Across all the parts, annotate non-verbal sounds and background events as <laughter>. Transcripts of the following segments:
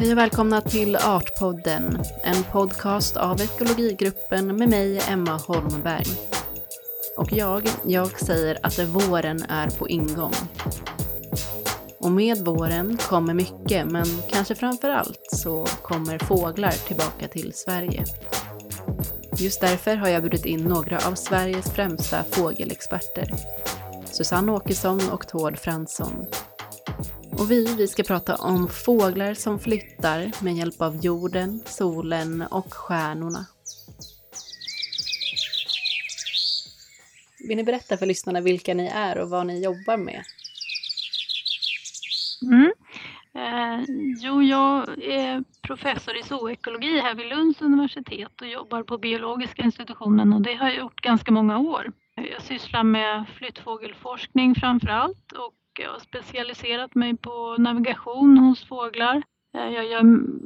Hej och välkomna till Artpodden, en podcast av ekologigruppen med mig, Emma Holmberg. Och jag, jag säger att våren är på ingång. Och med våren kommer mycket, men kanske framför allt så kommer fåglar tillbaka till Sverige. Just därför har jag bjudit in några av Sveriges främsta fågelexperter. Susanne Åkesson och Tord Fransson och vi, vi ska prata om fåglar som flyttar med hjälp av jorden, solen och stjärnorna. Vill ni berätta för lyssnarna vilka ni är och vad ni jobbar med? Mm. Eh, jo, jag är professor i zoekologi här vid Lunds universitet och jobbar på biologiska institutionen och det har jag gjort ganska många år. Jag sysslar med flyttfågelforskning framför allt och jag har specialiserat mig på navigation hos fåglar. Eh, jag gör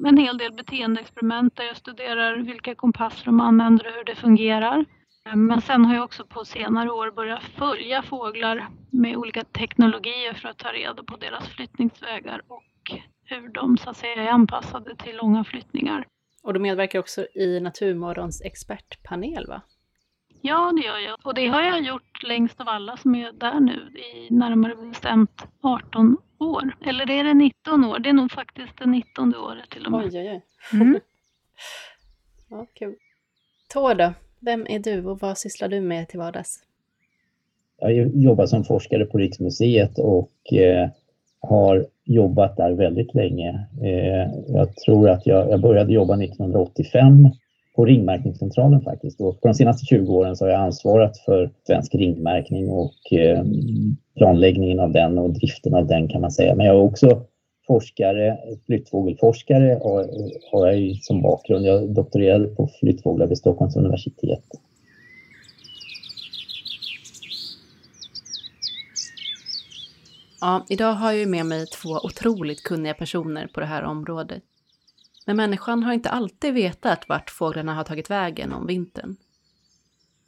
en hel del beteendeexperiment där jag studerar vilka kompasser de använder och hur det fungerar. Eh, men sen har jag också på senare år börjat följa fåglar med olika teknologier för att ta reda på deras flyttningsvägar och hur de så att säga är anpassade till långa flyttningar. Och du medverkar också i Naturmorgons expertpanel va? Ja, det gör jag. Och det har jag gjort längst av alla som är där nu i närmare bestämt 18 år. Eller är det 19 år? Det är nog faktiskt det 19 året till och med. Oj, oj, oj. Mm. <laughs> ja, kul. Tor då? Vem är du och vad sysslar du med till vardags? Jag jobbar som forskare på Riksmuseet och eh, har jobbat där väldigt länge. Eh, jag tror att jag, jag började jobba 1985 på ringmärkningscentralen faktiskt. Och på de senaste 20 åren så har jag ansvarat för svensk ringmärkning och eh, planläggningen av den och driften av den kan man säga. Men jag är också forskare, flyttfågelforskare har, har jag som bakgrund. Jag doktorerade på flyttfåglar vid Stockholms universitet. Ja, idag har jag med mig två otroligt kunniga personer på det här området. Men människan har inte alltid vetat vart fåglarna har tagit vägen om vintern.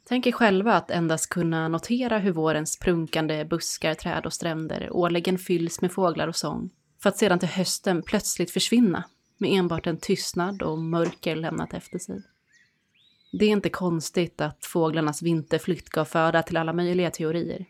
Tänk er själva att endast kunna notera hur vårens prunkande buskar, träd och stränder årligen fylls med fåglar och sång, för att sedan till hösten plötsligt försvinna med enbart en tystnad och mörker lämnat efter sig. Det är inte konstigt att fåglarnas vinterflykt gav föda till alla möjliga teorier.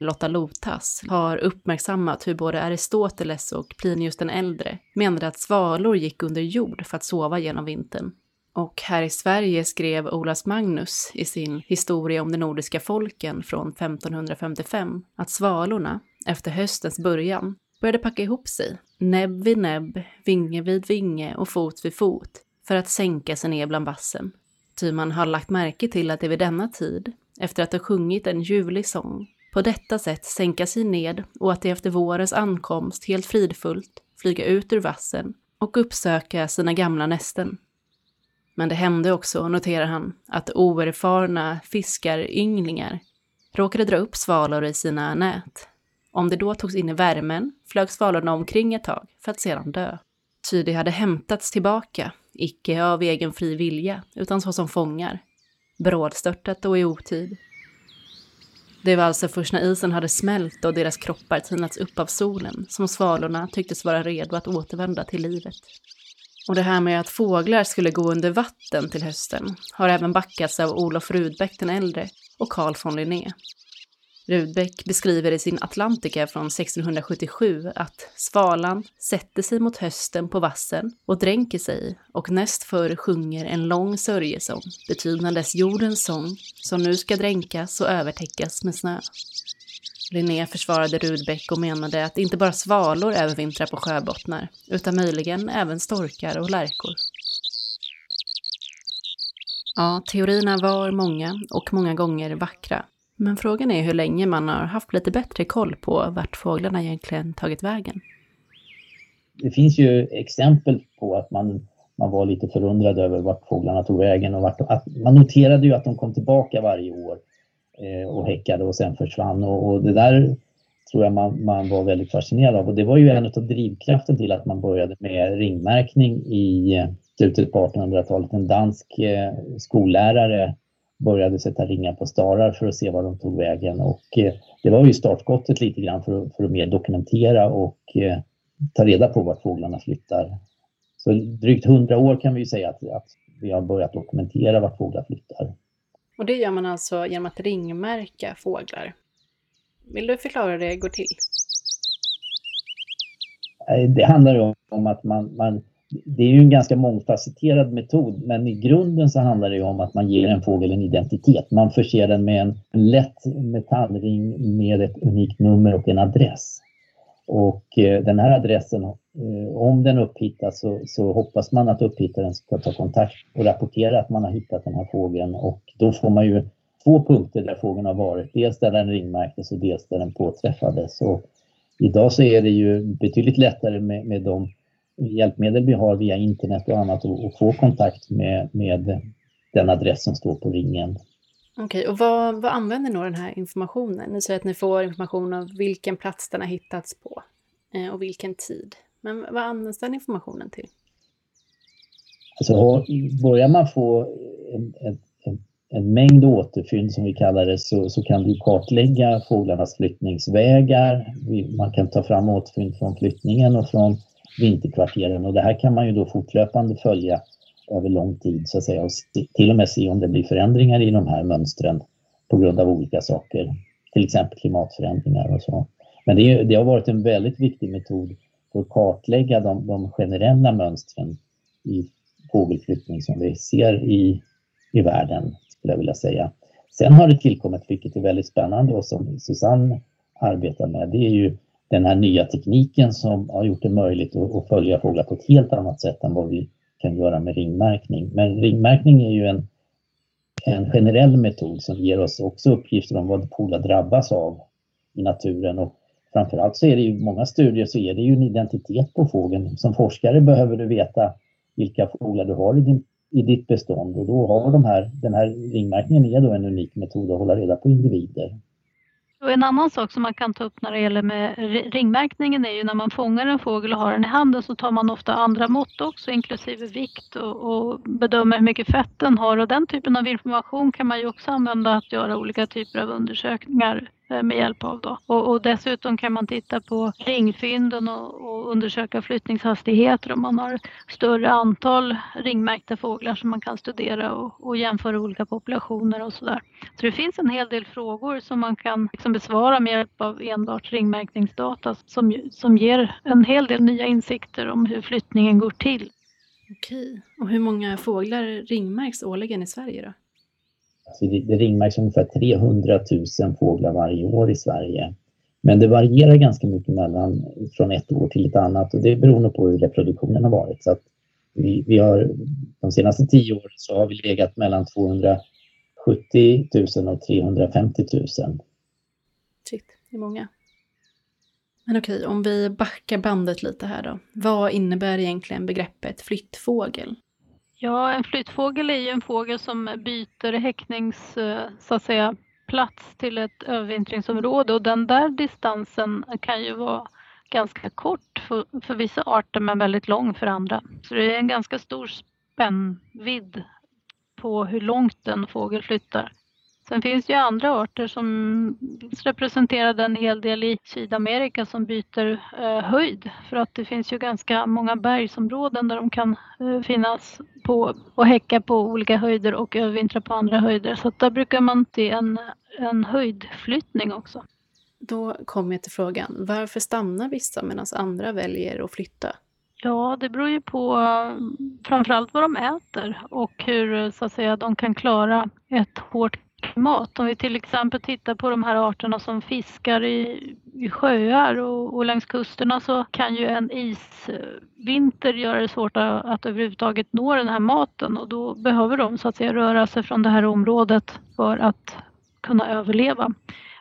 Lotta Lotas har uppmärksammat hur både Aristoteles och Plinius den äldre menade att svalor gick under jord för att sova genom vintern. Och här i Sverige skrev Olas Magnus i sin Historia om de nordiska folken från 1555 att svalorna, efter höstens början, började packa ihop sig, näbb vid näbb, vinge vid vinge och fot vid fot, för att sänka sig ner bland vassen. Ty man har lagt märke till att det vid denna tid, efter att ha sjungit en ljuvlig sång, på detta sätt sänka sig ned och att de efter vårens ankomst helt fridfullt flyga ut ur vassen och uppsöka sina gamla nästen. Men det hände också, noterar han, att oerfarna fiskarynglingar råkade dra upp svalor i sina nät. Om det då togs in i värmen flög svalorna omkring ett tag för att sedan dö. Ty de hade hämtats tillbaka, icke av egen fri vilja, utan såsom fångar. Brådstörtat och i otid. Det var alltså först när isen hade smält och deras kroppar tinats upp av solen som svalorna tycktes vara redo att återvända till livet. Och det här med att fåglar skulle gå under vatten till hösten har även backats av Olof Rudbeck den äldre och Carl von Linné. Rudbeck beskriver i sin Atlantica från 1677 att svalan sätter sig mot hösten på vassen och dränker sig och näst för sjunger en lång sörjesång, betydandes jordens sång, som nu ska dränkas och övertäckas med snö. Linné försvarade Rudbeck och menade att inte bara svalor övervintrar på sjöbottnar, utan möjligen även storkar och lärkor. Ja, teorierna var många och många gånger vackra. Men frågan är hur länge man har haft lite bättre koll på vart fåglarna egentligen tagit vägen. Det finns ju exempel på att man, man var lite förundrad över vart fåglarna tog vägen och vart, att man noterade ju att de kom tillbaka varje år eh, och häckade och sen försvann och, och det där tror jag man, man, var väldigt fascinerad av och det var ju en av drivkraften till att man började med ringmärkning i slutet på 1800-talet. En dansk eh, skollärare började sätta ringar på starar för att se var de tog vägen och eh, det var ju startskottet lite grann för, för att mer dokumentera och eh, ta reda på vart fåglarna flyttar. Så drygt hundra år kan vi säga att, att vi har börjat dokumentera vart fåglar flyttar. Och det gör man alltså genom att ringmärka fåglar. Vill du förklara hur det går till? Det handlar om att man, man det är ju en ganska mångfacetterad metod, men i grunden så handlar det om att man ger en fågel en identitet. Man förser den med en lätt metallring med ett unikt nummer och en adress. Och eh, den här adressen, eh, om den upphittas så, så, hoppas man att upphittaren ska ta kontakt och rapportera att man har hittat den här fågeln och då får man ju två punkter där fågeln har varit. Dels där den ringmärktes och dels där den påträffades. Och idag så är det ju betydligt lättare med, med de hjälpmedel vi har via internet och annat och, och få kontakt med, med den adress som står på ringen. Okej, och vad, vad använder ni den här informationen? Ni säger att ni får information om vilken plats den har hittats på eh, och vilken tid. Men vad används den informationen till? Alltså, börjar man få en, en, en, en mängd återfynd som vi kallar det så, så kan du kartlägga fåglarnas flyttningsvägar. Man kan ta fram återfynd från flyttningen och från vinterkvarteren och det här kan man ju då fortlöpande följa över lång tid så att säga och till och med se om det blir förändringar i de här mönstren på grund av olika saker, till exempel klimatförändringar och så. Men det, det har varit en väldigt viktig metod för att kartlägga de, de generella mönstren i fågelflyttning som vi ser i, i världen, skulle jag vilja säga. Sen har det tillkommit, vilket är väldigt spännande och som Susanne arbetar med, det är ju den här nya tekniken som har gjort det möjligt att, att följa fåglar på ett helt annat sätt än vad vi kan göra med ringmärkning. Men ringmärkning är ju en, en generell metod som ger oss också uppgifter om vad fåglar drabbas av i naturen. Och framförallt så är det ju många studier så är det ju en identitet på fågeln. Som forskare behöver du veta vilka fåglar du har i, din, i ditt bestånd och då har de här, den här ringmärkningen är då en unik metod att hålla reda på individer. Och en annan sak som man kan ta upp när det gäller med ringmärkningen är ju när man fångar en fågel och har den i handen så tar man ofta andra mått också inklusive vikt och, och bedömer hur mycket fett den har. Och den typen av information kan man ju också använda att göra olika typer av undersökningar Eh, med hjälp av. Då. Och, och, dessutom kan man titta på ringfynden och, och, undersöka flyttningshastigheter om man har större antal ringmärkta fåglar som man kan studera och, och jämföra olika populationer och sådär. Så det finns en hel del frågor som man kan liksom besvara med hjälp av enbart ringmärkningsdata som, som ger en hel del nya insikter om hur flyttningen går till. Okej, och hur många fåglar ringmärks årligen i Sverige då? Alltså det ringmärks ungefär 300 000 fåglar varje år i Sverige. Men det varierar ganska mycket mellan från ett år till ett annat och det beror nog på hur reproduktionen har varit. Så att vi, vi har, de senaste tio åren så har vi legat mellan 270 000 och 350 000. Shit, det är många. Men okej, om vi backar bandet lite här då. Vad innebär egentligen begreppet flyttfågel? Ja, en flyttfågel är ju en fågel som byter häcknings, eh, så att säga, plats till ett övervintringsområde och den där distansen kan ju vara ganska kort för, för vissa arter men väldigt lång för andra. Så det är en ganska stor spännvidd på hur långt en fågel flyttar. Sen finns det ju andra arter som representerade en hel del i Sydamerika som byter eh, höjd för att det finns ju ganska många bergsområden där de kan eh, finnas på och häcka på olika höjder och övervintra på andra höjder. Så där brukar man se en, en höjdflyttning också. Då kommer jag till frågan, varför stannar vissa medan andra väljer att flytta? Ja, det beror ju på framförallt vad de äter och hur så att säga, de kan klara ett hårt klimat. Om vi till exempel tittar på de här arterna som fiskar i, i sjöar och, och längs kusterna så kan ju en isvinter göra det svårt att, att överhuvudtaget nå den här maten och då behöver de så att säga röra sig från det här området för att kunna överleva.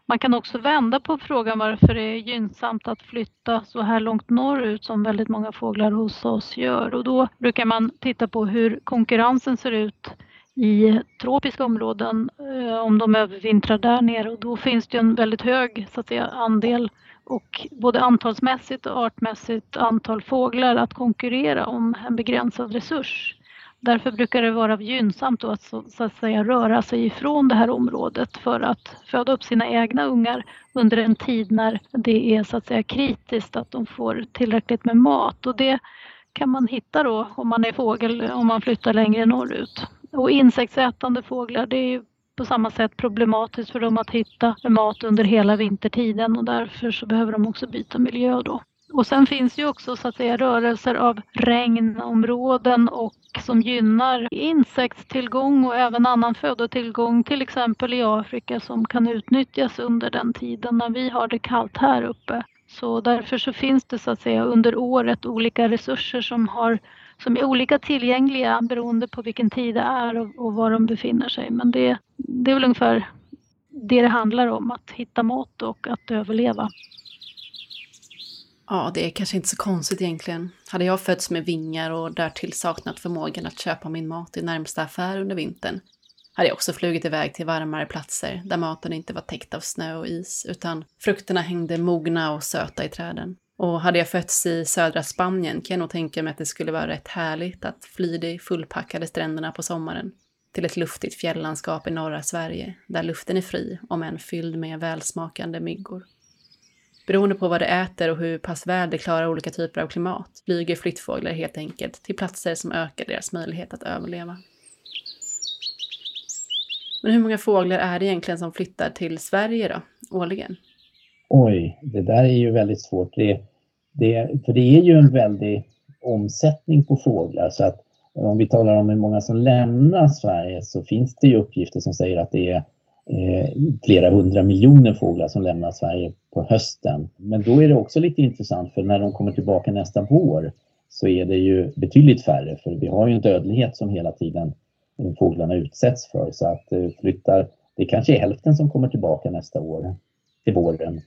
Man kan också vända på frågan varför det är gynnsamt att flytta så här långt norrut som väldigt många fåglar hos oss gör och då brukar man titta på hur konkurrensen ser ut i tropiska områden eh, om de övervintrar där nere och då finns det en väldigt hög så att säga, andel och både antalsmässigt och artmässigt antal fåglar att konkurrera om en begränsad resurs. Därför brukar det vara gynnsamt att, så, så, att säga, röra sig ifrån det här området för att föda upp sina egna ungar under en tid när det är så att säga kritiskt att de får tillräckligt med mat och det kan man hitta då om man är fågel om man flyttar längre norrut. Och insektsätande fåglar det är på samma sätt problematiskt för dem att hitta mat under hela vintertiden och därför så behöver de också byta miljö då. Och sen finns det ju också så att säga rörelser av regnområden och som gynnar insektstillgång och även annan födotillgång till exempel i Afrika som kan utnyttjas under den tiden när vi har det kallt här uppe. Så därför så finns det så att säga under året olika resurser som, har, som är olika tillgängliga beroende på vilken tid det är och, och var de befinner sig. Men det, det är väl ungefär det det handlar om, att hitta mat och att överleva. Ja, det är kanske inte så konstigt egentligen. Hade jag fötts med vingar och därtill saknat förmågan att köpa min mat i närmsta affär under vintern hade jag också flugit iväg till varmare platser där maten inte var täckt av snö och is utan frukterna hängde mogna och söta i träden. Och hade jag fötts i södra Spanien kan jag nog tänka mig att det skulle vara rätt härligt att fly de fullpackade stränderna på sommaren till ett luftigt fjällandskap i norra Sverige där luften är fri om än fylld med välsmakande myggor. Beroende på vad det äter och hur pass väl det klarar olika typer av klimat flyger flyttfåglar helt enkelt till platser som ökar deras möjlighet att överleva. Men hur många fåglar är det egentligen som flyttar till Sverige då, årligen? Oj, det där är ju väldigt svårt. Det, det, för det är ju en väldig omsättning på fåglar så att om vi talar om hur många som lämnar Sverige så finns det ju uppgifter som säger att det är eh, flera hundra miljoner fåglar som lämnar Sverige på hösten. Men då är det också lite intressant för när de kommer tillbaka nästa vår så är det ju betydligt färre för vi har ju en dödlighet som hela tiden eh, fåglarna utsätts för så att eh, flyttar, det kanske är hälften som kommer tillbaka nästa år till våren.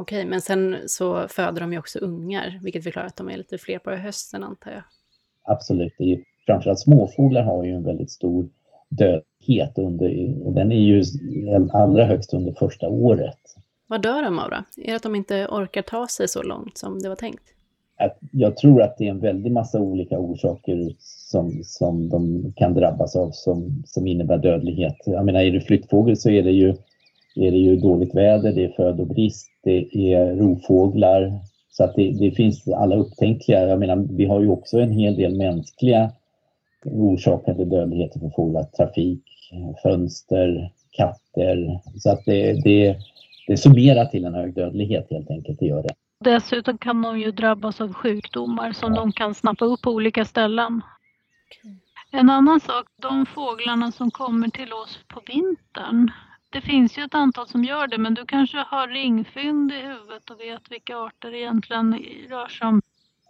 Okej, men sen så föder de ju också ungar, vilket förklarar att de är lite fler på hösten antar jag. Absolut, det är, framförallt småfåglar har ju en väldigt stor dödlighet under, och den är ju allra högst under första året. Vad dör de av då? Är det att de inte orkar ta sig så långt som det var tänkt? Jag tror att det är en väldig massa olika orsaker som, som de kan drabbas av som, som innebär dödlighet. Jag menar, är du flyttfågel så är det ju, är det ju dåligt väder, det är födobrist, det är rovfåglar. Så att det, det finns alla upptänkliga. Jag menar, vi har ju också en hel del mänskliga orsakade dödligheter för fåglar. Trafik, fönster, katter. Så att det, det, det summerar till en hög dödlighet helt enkelt, det gör det. Dessutom kan de ju drabbas av sjukdomar som ja. de kan snappa upp på olika ställen. En annan sak, de fåglarna som kommer till oss på vintern. Det finns ju ett antal som gör det, men du kanske har ringfynd i huvudet och vet vilka arter det egentligen rör sig om?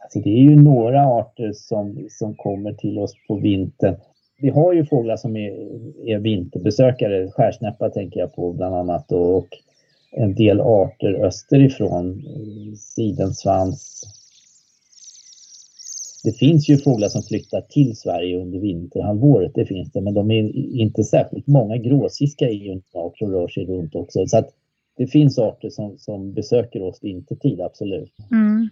Alltså det är ju några arter som, som kommer till oss på vintern. Vi har ju fåglar som är, är vinterbesökare, skärsnäppa tänker jag på bland annat och en del arter österifrån, eh, sidensvans, det finns ju fåglar som flyttar till Sverige under vinterhalvåret, det finns det, men de är inte särskilt många. Gråsiska är ju en art som rör sig runt också. Så att det finns arter som, som besöker oss vintertid, absolut. Mm.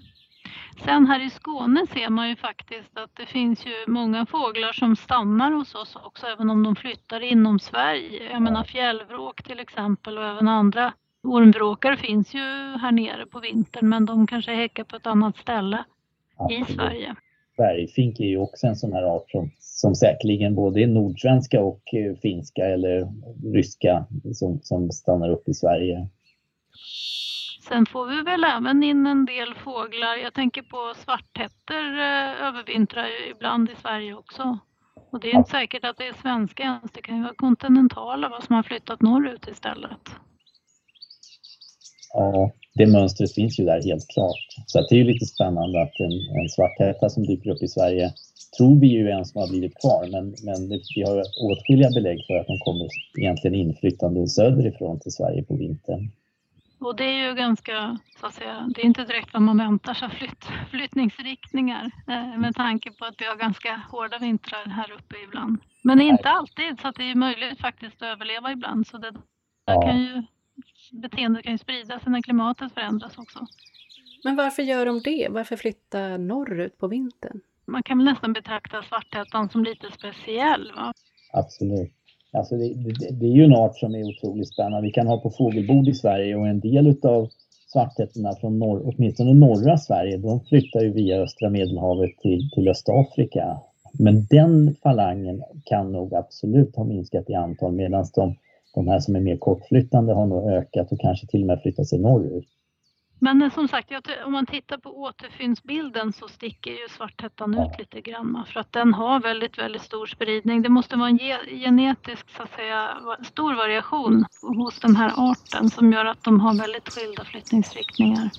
Sen här i Skåne ser man ju faktiskt att det finns ju många fåglar som stannar hos oss också, även om de flyttar inom Sverige. Jag menar fjällvråk till exempel och även andra ormvråkar finns ju här nere på vintern, men de kanske häckar på ett annat ställe i Sverige bergfink är ju också en sån här art som, som säkerligen både är nordsvenska och eh, finska eller ryska som, som stannar upp i Sverige. Sen får vi väl även in en del fåglar. Jag tänker på svarthetter eh, övervintrar ibland i Sverige också. Och det är inte säkert att det är svenska ens. Det kan ju vara kontinentala vad som har flyttat norrut istället. Det mönstret finns ju där helt klart. Så det är ju lite spännande att en, en svarthäta som dyker upp i Sverige tror vi ju en som har blivit kvar, men, men det, vi har åtskilliga belägg för att de kommer egentligen inflyttande söderifrån till Sverige på vintern. Och det är ju ganska, så att säga, det är inte direkt vad man väntar sig flytt, flyttningsriktningar eh, med tanke på att vi har ganska hårda vintrar här uppe ibland. Men inte alltid, så det är möjligt faktiskt att överleva ibland. Så det ja. kan ju beteendet kan ju sprida sig när klimatet förändras också. Men varför gör de det? Varför flytta norrut på vintern? Man kan väl nästan betrakta svarthättan som lite speciell. Va? Absolut. Alltså det, det, det, är ju en art som är otroligt spännande. Vi kan ha på fågelbord i Sverige och en del utav svarthättorna från norr, åtminstone norra Sverige, de flyttar ju via östra medelhavet till, till Östafrika. Men den falangen kan nog absolut ha minskat i antal medan de, de här som är mer kortflyttande har nog ökat och kanske till och med flyttat sig norrut. Men eh, som sagt, om man tittar på återfynnsbilden så sticker ju svarthättan ja. ut lite grann för att den har väldigt, väldigt stor spridning. Det måste vara en genetisk, så att säga, stor variation hos den här arten som gör att de har väldigt skilda flyttningsriktningar.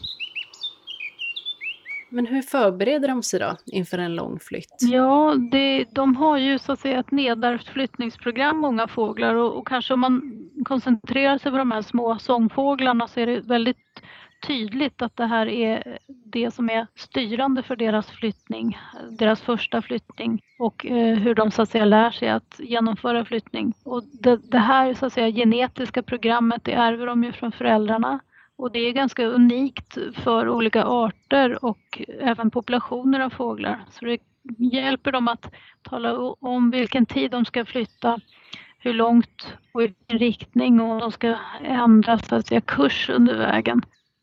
Men hur förbereder de sig då inför en lång flytt? Ja, det, de har ju så att säga ett nedärvt flyttningsprogram, många fåglar och, och, kanske om man koncentrerar sig på de här små sångfåglarna så är det väldigt tydligt att det här är det som är styrande för deras flyttning, deras första flyttning och eh, hur de så att säga lär sig att genomföra flyttning. Och det, det här så att säga genetiska programmet det ärver de ju från föräldrarna och det är ganska unikt för olika arter och även populationer av fåglar. Så det hjälper dem att tala om vilken tid de ska flytta, hur långt och i vilken riktning och om de ska ändra så att säga, kurs under vägen.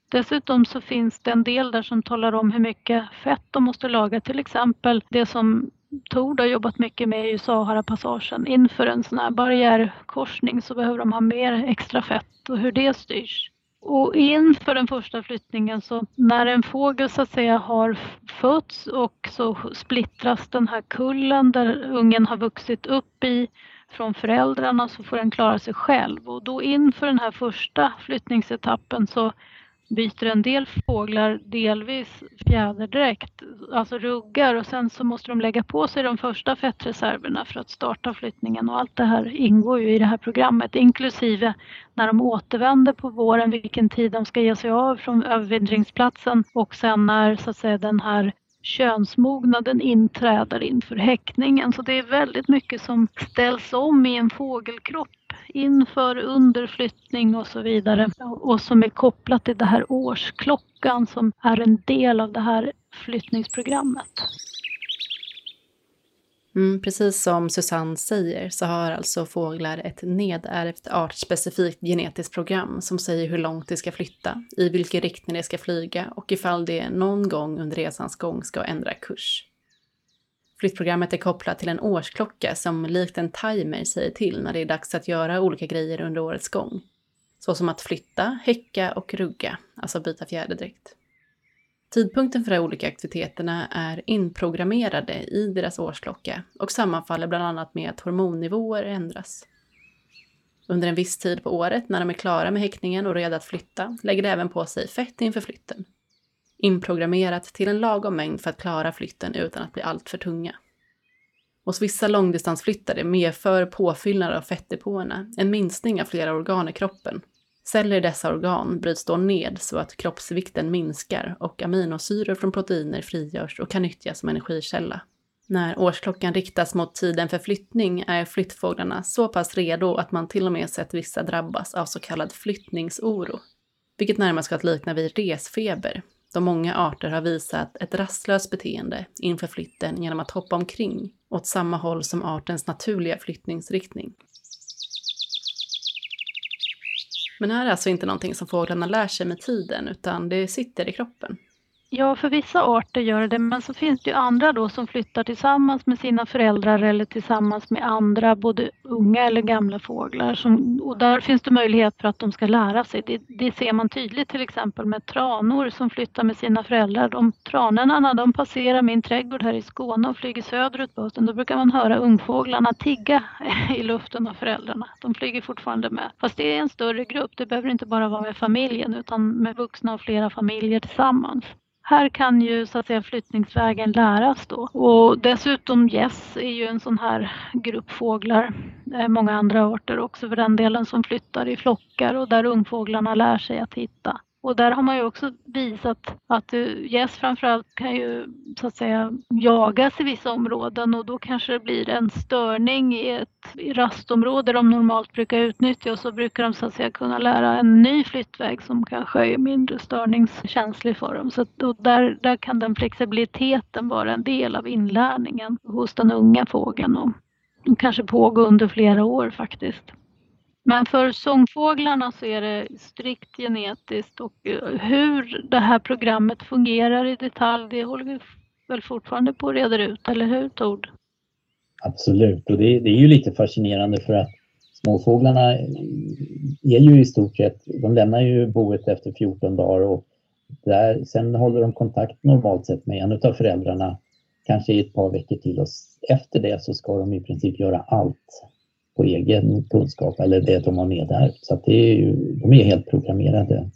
Dessutom så finns det en del där som talar om hur mycket fett de måste laga. Till exempel det som Tord har jobbat mycket med i Sahara-passagen. Inför en sån här barriärkorsning så behöver de ha mer extra fett och hur det styrs. Och inför den första flyttningen så när en fågel så att säga har fötts och så splittras den här kullen där ungen har vuxit upp i från föräldrarna så får den klara sig själv. Och då inför den här första flyttningsetappen så byter en del fåglar delvis fjäderdräkt, alltså ruggar och sen så måste de lägga på sig de första fettreserverna för att starta flyttningen och allt det här ingår ju i det här programmet inklusive när de återvänder på våren vilken tid de ska ge sig av från övervintringsplatsen och sen när så att säga den här könsmognaden inträder inför häckningen. Så det är väldigt mycket som ställs om i en fågelkropp inför, underflyttning och så vidare. Och som är kopplat till det här årsklockan som är en del av det här flyttningsprogrammet. Mm, precis som Susanne säger så har alltså fåglar ett nedärvt artspecifikt genetiskt program som säger hur långt de ska flytta, i vilken riktning de ska flyga och ifall det någon gång under resans gång ska ändra kurs. Flyttprogrammet är kopplat till en årsklocka som likt en timer säger till när det är dags att göra olika grejer under årets gång. Så som att flytta, häcka och rugga, alltså byta fjäderdräkt. Tidpunkten för de olika aktiviteterna är inprogrammerade i deras årsklocka och sammanfaller bland annat med att hormonnivåer ändras. Under en viss tid på året, när de är klara med häckningen och redo att flytta, lägger de även på sig fett inför flytten inprogrammerat till en lagom mängd för att klara flytten utan att bli alltför tunga. Hos vissa långdistansflyttare medför påfyllnad av fettdepåerna en minskning av flera organ i kroppen. Celler i dessa organ bryts då ned så att kroppsvikten minskar och aminosyror från proteiner frigörs och kan nyttjas som energikälla. När årsklockan riktas mot tiden för flyttning är flyttfåglarna så pass redo att man till och med sett vissa drabbas av så kallad flyttningsoro, vilket närmast ska likna vid resfeber, då många arter har visat ett rastlöst beteende inför flytten genom att hoppa omkring åt samma håll som artens naturliga flyttningsriktning. Men det här är alltså inte någonting som fåglarna lär sig med tiden, utan det sitter i kroppen. Ja, för vissa arter gör det men så finns det ju andra då som flyttar tillsammans med sina föräldrar eller tillsammans med andra, både unga eller gamla fåglar. Som, och där finns det möjlighet för att de ska lära sig. Det, det, ser man tydligt till exempel med tranor som flyttar med sina föräldrar. De tranorna de passerar min trädgård här i Skåne och flyger söderut på hösten, då brukar man höra ungfåglarna tigga <laughs> i luften av föräldrarna. De flyger fortfarande med. Fast det är en större grupp, det behöver inte bara vara med familjen utan med vuxna och flera familjer tillsammans. Här kan ju så att säga flyttningsvägen läras då. Och dessutom gäss är ju en sån här grupp fåglar, många andra arter också för den delen som flyttar i flockar och där ungfåglarna lär sig att hitta. Och där har man ju också visat att eh, gäss framförallt kan ju så att säga jagas i vissa områden och då kanske det blir en störning i ett rastområde de normalt brukar utnyttja och så brukar de så att säga kunna lära en ny flyttväg som kanske är mindre störningskänslig för dem. Så att, där, där kan den flexibiliteten vara en del av inlärningen hos den unga fågeln och kanske pågå under flera år faktiskt. Men för sångfåglarna så är det strikt genetiskt och eh, hur det här programmet fungerar i detalj, det håller vi väl fortfarande på att reda ut, eller hur Tord? Absolut, och det, det, är ju lite fascinerande för att småfåglarna är ju i stort sett, de lämnar ju boet efter 14 dagar och där, sen håller de kontakt normalt sett med en av föräldrarna kanske i ett par veckor till och efter det så ska de i princip göra allt på egen kunskap eller det de har nedärvt. Så att det är ju, de är helt programmerade.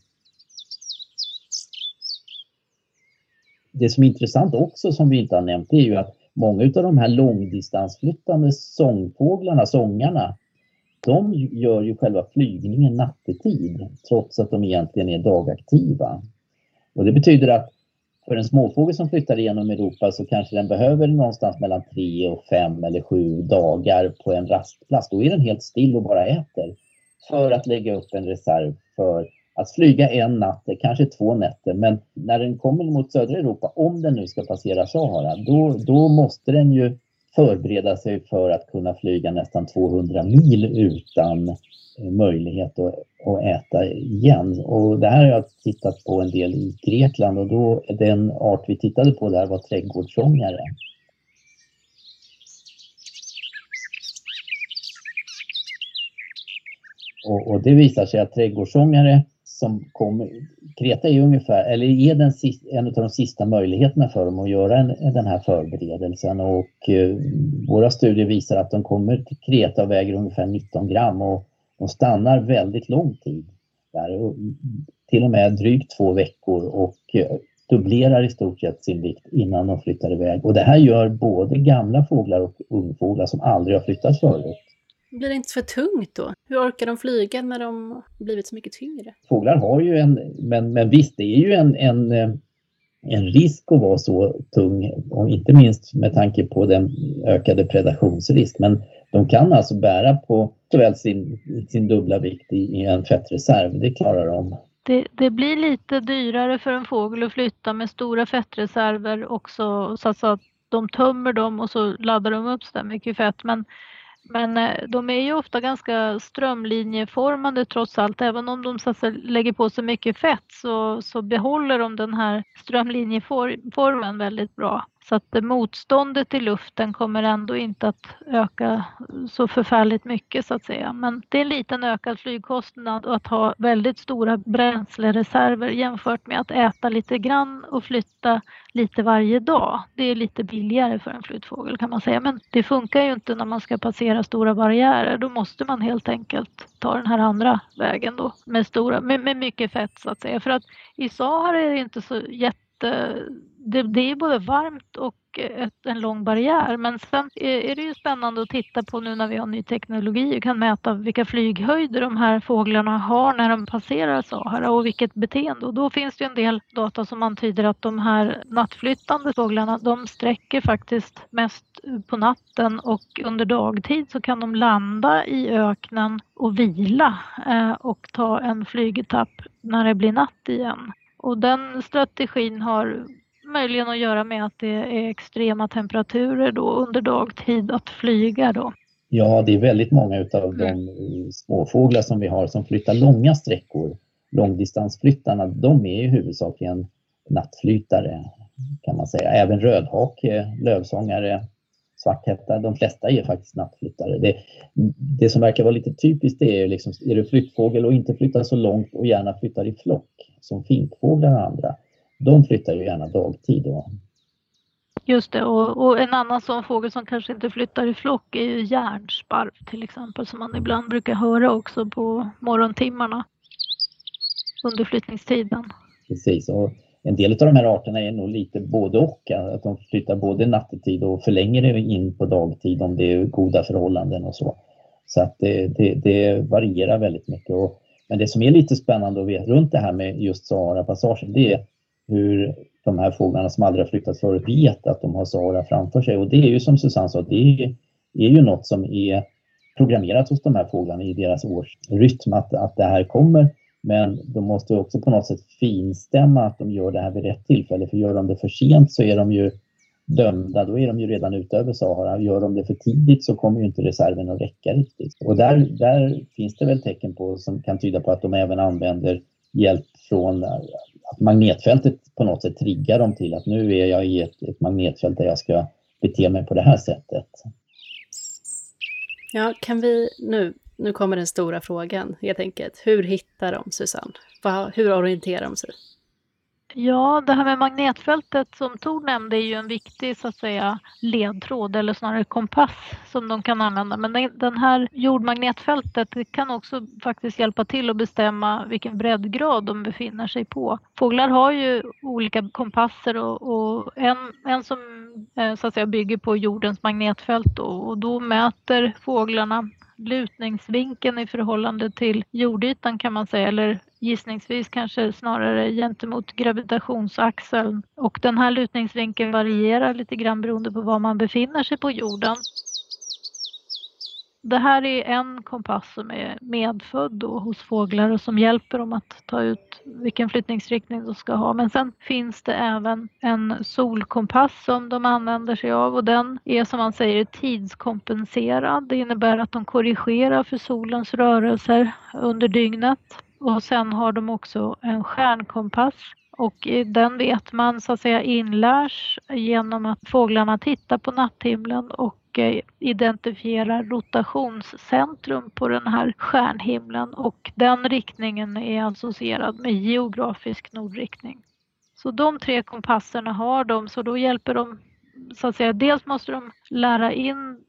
Det som är intressant också som vi inte har nämnt är ju att många av de här långdistansflyttande sångfåglarna, sångarna, de gör ju själva flygningen nattetid trots att de egentligen är dagaktiva. Och det betyder att för en småfågel som flyttar genom Europa så kanske den behöver någonstans mellan tre och fem eller sju dagar på en rastplats. Då är den helt still och bara äter för att lägga upp en reserv för att flyga en natt, kanske två nätter, men när den kommer mot södra Europa, om den nu ska passera Sahara, då, då måste den ju förbereda sig för att kunna flyga nästan 200 mil utan eh, möjlighet att, att äta igen. Och det här har jag tittat på en del i Grekland och då den art vi tittade på där var trädgårdssångare. Och, och, det visar sig att trädgårdssångare som kommer, Kreta är ungefär, eller är den, en av de sista möjligheterna för dem att göra en, den här förberedelsen och eh, våra studier visar att de kommer till Kreta och väger ungefär 19 gram och de stannar väldigt lång tid där, till och med drygt två veckor och eh, dubblerar i stort sett sin vikt innan de flyttar iväg. Och det här gör både gamla fåglar och ungfåglar som aldrig har flyttat förut. Blir det inte för tungt då? Hur orkar de flyga när de blivit så mycket tyngre? Fåglar har ju en, men, men visst det är ju en, en, en risk att vara så tung, och inte minst med tanke på den ökade predationsrisk. Men de kan alltså bära på såväl sin, sin dubbla vikt i, i en fettreserv, det klarar de. Det, det, blir lite dyrare för en fågel att flytta med stora fettreserver också så att de tömmer dem och så laddar de upp så där mycket fett. Men men eh, de är ju ofta ganska strömlinjeformade trots allt. Även om de så lägger på sig mycket fett så, så behåller de den här strömlinjeformen väldigt bra. Så att motståndet i luften kommer ändå inte att öka så förfärligt mycket så att säga. Men det är en liten ökad flygkostnad att ha väldigt stora bränslereserver jämfört med att äta lite grann och flytta lite varje dag. Det är lite billigare för en flyttfågel kan man säga. Men det funkar ju inte när man ska passera stora barriärer. Då måste man helt enkelt ta den här andra vägen då med, stora, med, med mycket fett så att säga. För att i Sahara är det inte så jätte det, det är både varmt och ett, en lång barriär. Men sen är det ju spännande att titta på nu när vi har ny teknologi och kan mäta vilka flyghöjder de här fåglarna har när de passerar Sahara och vilket beteende. Och då finns det en del data som antyder att de här nattflyttande fåglarna de sträcker faktiskt mest på natten och under dagtid så kan de landa i öknen och vila eh, och ta en flygetapp när det blir natt igen. Och den strategin har möjligen att göra med att det är extrema temperaturer då under dagtid att flyga då. Ja, det är väldigt många utav de småfåglar som vi har som flyttar långa sträckor. Långdistansflyttarna, de är ju huvudsakligen nattflytare kan man säga. Även rödhake, lövsångare, svarthätta, de flesta är faktiskt nattflyttare. Det, det som verkar vara lite typiskt det är liksom, är du flyttfågel och inte flyttar så långt och gärna flyttar i flock som finkfåglar och andra, de flyttar ju gärna dagtid då. Just det, och, och, en annan sån fågel som kanske inte flyttar i flock är ju järnsparv till exempel som man ibland brukar höra också på morgontimmarna under flyttningstiden. Precis, och en del av de här arterna är nog lite både och, att de flyttar både nattetid och förlänger det in på dagtid om det är goda förhållanden och så. Så att det, det, det varierar väldigt mycket. Och, men det som är lite spännande att veta runt det här med just Sahara-passagen, det är hur de här fåglarna som aldrig har flyttat förut vet att de har Sahara framför sig. Och det är ju som Susanne sa, det är, är ju något som är programmerat hos de här fåglarna i deras årsrytm att, att det här kommer. Men de måste också på något sätt finstämma att de gör det här vid rätt tillfälle. För gör de det för sent så är de ju dömda, då är de ju redan ute över Sahara. Gör de det för tidigt så kommer ju inte reserven att räcka riktigt. Och där, där finns det väl tecken på som kan tyda på att de även använder hjälp från att magnetfältet på något sätt triggar dem till att nu är jag i ett, ett magnetfält där jag ska bete mig på det här sättet. Ja, kan vi nu, nu kommer den stora frågan helt enkelt. Hur hittar de Susanne? Hur orienterar de sig? Ja, det här med magnetfältet som Tor nämnde är ju en viktig så att säga ledtråd eller snarare kompass som de kan använda. Men den här jordmagnetfältet kan också faktiskt hjälpa till att bestämma vilken breddgrad de befinner sig på. Fåglar har ju olika kompasser och, och en, en som eh, så att säga bygger på jordens magnetfält då, och då mäter fåglarna lutningsvinkeln i förhållande till jordytan kan man säga, eller gissningsvis kanske snarare gentemot gravitationsaxeln. Och den här lutningsvinkeln varierar lite grann beroende på var man befinner sig på jorden. Det här är en kompass som är medfödd då hos fåglar och som hjälper dem att ta ut vilken flyttningsriktning de ska ha. Men sen finns det även en solkompass som de använder sig av och den är som man säger tidskompenserad. Det innebär att de korrigerar för solens rörelser under dygnet. Och sen har de också en stjärnkompass och den vet man så att säga inlärs genom att fåglarna tittar på natthimlen och eh, identifierar rotationscentrum på den här stjärnhimlen och den riktningen är associerad med geografisk nordriktning. Så de tre kompasserna har de, så då hjälper de så att säga, dels måste de lära in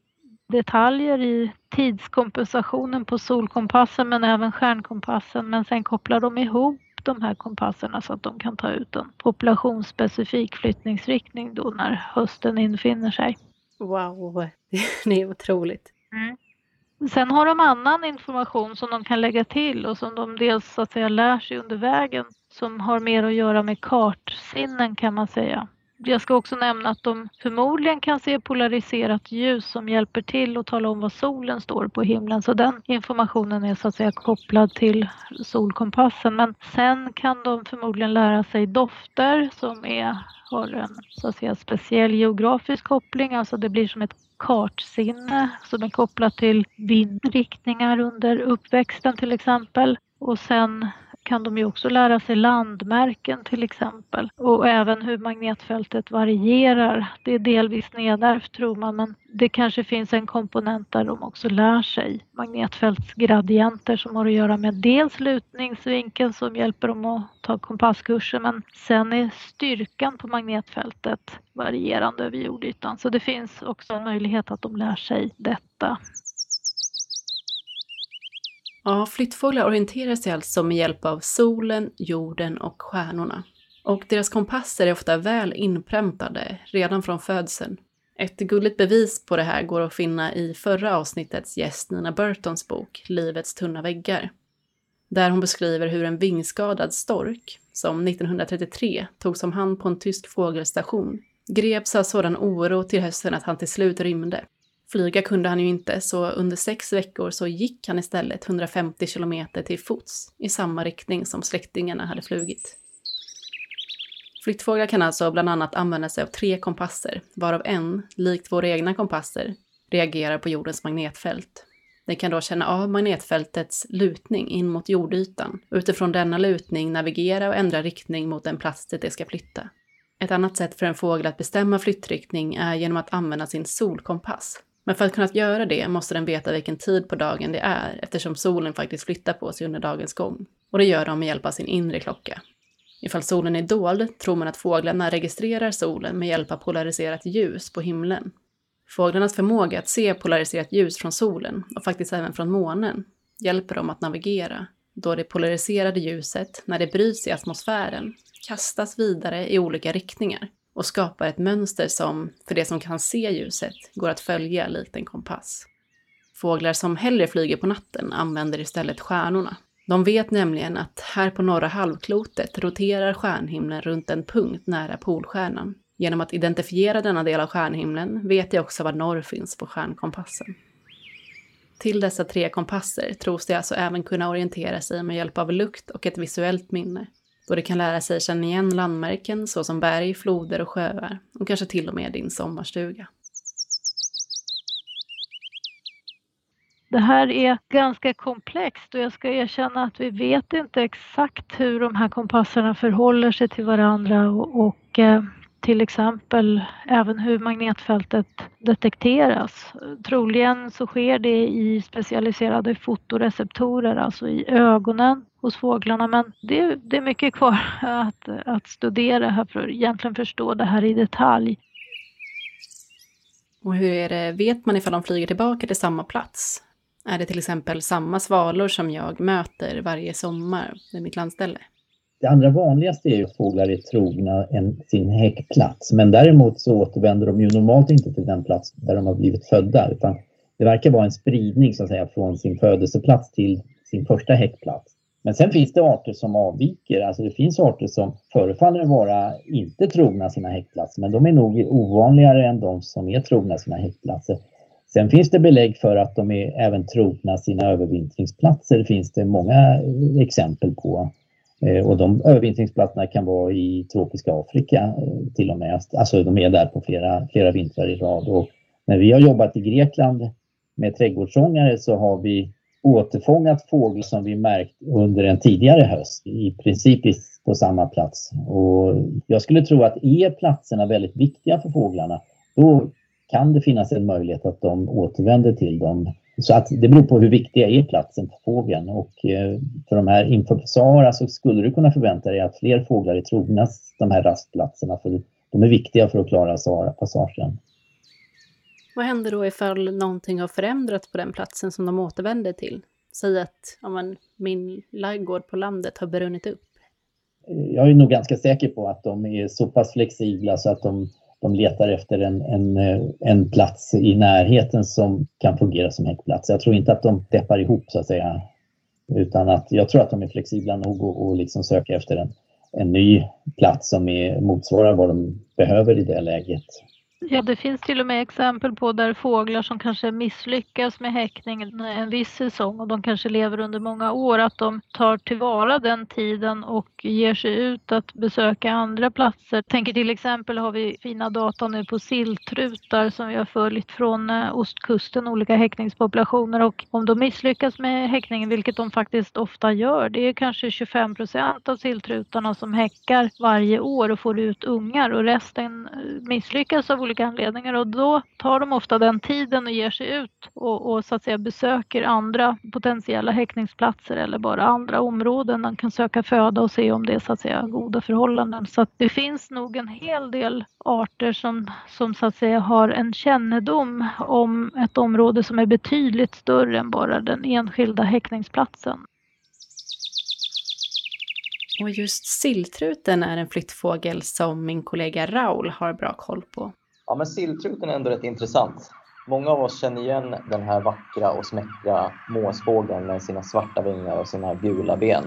detaljer i tidskompensationen på solkompassen men även stjärnkompassen men sen kopplar de ihop de här kompasserna så att de kan ta ut en populationsspecifik flyttningsriktning då när hösten infinner sig. Wow, <laughs> det är otroligt. Mm. Sen har de annan information som de kan lägga till och som de dels så att säga lär sig under vägen som har mer att göra med kartsinnen kan man säga. Jag ska också nämna att de förmodligen kan se polariserat ljus som hjälper till att tala om var solen står på himlen. Så den informationen är så att säga kopplad till solkompassen. Men sen kan de förmodligen lära sig dofter som är, har en så att säga, speciell geografisk koppling. Alltså det blir som ett kartsinne som är kopplat till vindriktningar under uppväxten till exempel. Och sen kan de ju också lära sig landmärken till exempel och även hur magnetfältet varierar. Det är delvis nedärvt tror man men det kanske finns en komponent där de också lär sig magnetfältsgradienter som har att göra med dels lutningsvinkeln som hjälper dem att ta kompasskurser men sen är styrkan på magnetfältet varierande över jordytan så det finns också en möjlighet att de lär sig detta. Ja, flyttfåglar orienterar sig alltså med hjälp av solen, jorden och stjärnorna. Och deras kompasser är ofta väl inpräntade redan från födseln. Ett gulligt bevis på det här går att finna i förra avsnittets gäst Nina Burtons bok Livets tunna väggar. Där hon beskriver hur en vingskadad stork, som 1933 togs om hand på en tysk fågelstation, greps av sådan oro till hösten att han till slut rymde Flyga kunde han ju inte, så under sex veckor så gick han istället 150 kilometer till fots i samma riktning som släktingarna hade flugit. Flyttfåglar kan alltså bland annat använda sig av tre kompasser, varav en, likt våra egna kompasser, reagerar på jordens magnetfält. Den kan då känna av magnetfältets lutning in mot jordytan och utifrån denna lutning navigera och ändra riktning mot den plats dit det ska flytta. Ett annat sätt för en fågel att bestämma flyttriktning är genom att använda sin solkompass, men för att kunna göra det måste den veta vilken tid på dagen det är eftersom solen faktiskt flyttar på sig under dagens gång. Och det gör de med hjälp av sin inre klocka. Ifall solen är dold tror man att fåglarna registrerar solen med hjälp av polariserat ljus på himlen. Fåglarnas förmåga att se polariserat ljus från solen, och faktiskt även från månen, hjälper dem att navigera, då det polariserade ljuset, när det bryts i atmosfären, kastas vidare i olika riktningar och skapar ett mönster som, för det som kan se ljuset, går att följa likt en kompass. Fåglar som hellre flyger på natten använder istället stjärnorna. De vet nämligen att här på norra halvklotet roterar stjärnhimlen runt en punkt nära Polstjärnan. Genom att identifiera denna del av stjärnhimlen vet jag också var norr finns på stjärnkompassen. Till dessa tre kompasser tros de alltså även kunna orientera sig med hjälp av lukt och ett visuellt minne då det kan lära sig känna igen landmärken såsom berg, floder och sjöar och kanske till och med din sommarstuga. Det här är ganska komplext och jag ska erkänna att vi vet inte exakt hur de här kompasserna förhåller sig till varandra och, och eh, till exempel även hur magnetfältet detekteras. Troligen så sker det i specialiserade fotoreceptorer, alltså i ögonen hos fåglarna. Men det, det är mycket kvar <laughs> att, att studera här för att egentligen förstå det här i detalj. Och hur är det, vet man ifall de flyger tillbaka till samma plats? Är det till exempel samma svalor som jag möter varje sommar vid mitt landställe? Det allra vanligaste är ju att fåglar är trogna en, sin häckplats. Men däremot så återvänder de ju normalt inte till den plats där de har blivit födda. Utan det verkar vara en spridning så att säga från sin födelseplats till sin första häckplats. Men sen finns det arter som avviker. Alltså det finns arter som förefaller vara inte trogna sina häckplatser. Men de är nog ovanligare än de som är trogna sina häckplatser. Sen finns det belägg för att de är även trogna sina övervintringsplatser. Det finns det många exempel på. Eh, och de övervintringsplatserna kan vara i tropiska Afrika eh, till och med. Alltså de är där på flera, flera vintrar i rad. Och när vi har jobbat i Grekland med trädgårdsångare så har vi återfångat fåglar som vi märkt under en tidigare höst, i princip på samma plats. Och jag skulle tro att är platserna väldigt viktiga för fåglarna, då kan det finnas en möjlighet att de återvänder till dem. Så att det beror på hur viktiga är platsen för fågeln och eh, för de här inför Sahara så skulle du kunna förvänta dig att fler fåglar är trogna de här rastplatserna för de är viktiga för att klara Sahara-passagen. Vad händer då ifall någonting har förändrats på den platsen som de återvänder till? Säg att ja, man, min laggård på landet har brunnit upp. Jag är nog ganska säker på att de är så pass flexibla så att de de letar efter en, en, eh, en plats i närheten som kan fungera som häckplats. Jag tror inte att de deppar ihop så att säga. Utan att jag tror att de är flexibla nog och, och liksom söka efter en, en ny plats som är, motsvarar vad de behöver i det läget. Ja, det finns till och med exempel på där fåglar som kanske misslyckas med häckning en viss säsong och de kanske lever under många år, att de tar tillvara den tiden och ger sig ut att besöka andra platser. Tänker till exempel har vi fina data nu på silltrutar som vi har följt från eh, ostkusten, olika häckningspopulationer och om de misslyckas med häckningen, vilket de faktiskt ofta gör, det är kanske 25 procent av silltrutarna som häckar varje år och får ut ungar och resten eh, misslyckas av olika anledningar och då tar de ofta den tiden och ger sig ut och, och så att säga besöker andra potentiella häckningsplatser eller bara andra områden. Man kan söka föda och se om det är så att säga goda förhållanden. Så att det finns nog en hel del arter som, som så att säga har en kännedom om ett område som är betydligt större än bara den enskilda häckningsplatsen. Och just silltruten är en flyttfågel som min kollega Raul har bra koll på. Ja, men silltruten är ändå rätt intressant. Många av oss känner igen den här vackra och smäckra måsfågeln med sina svarta vingar och sina gula ben.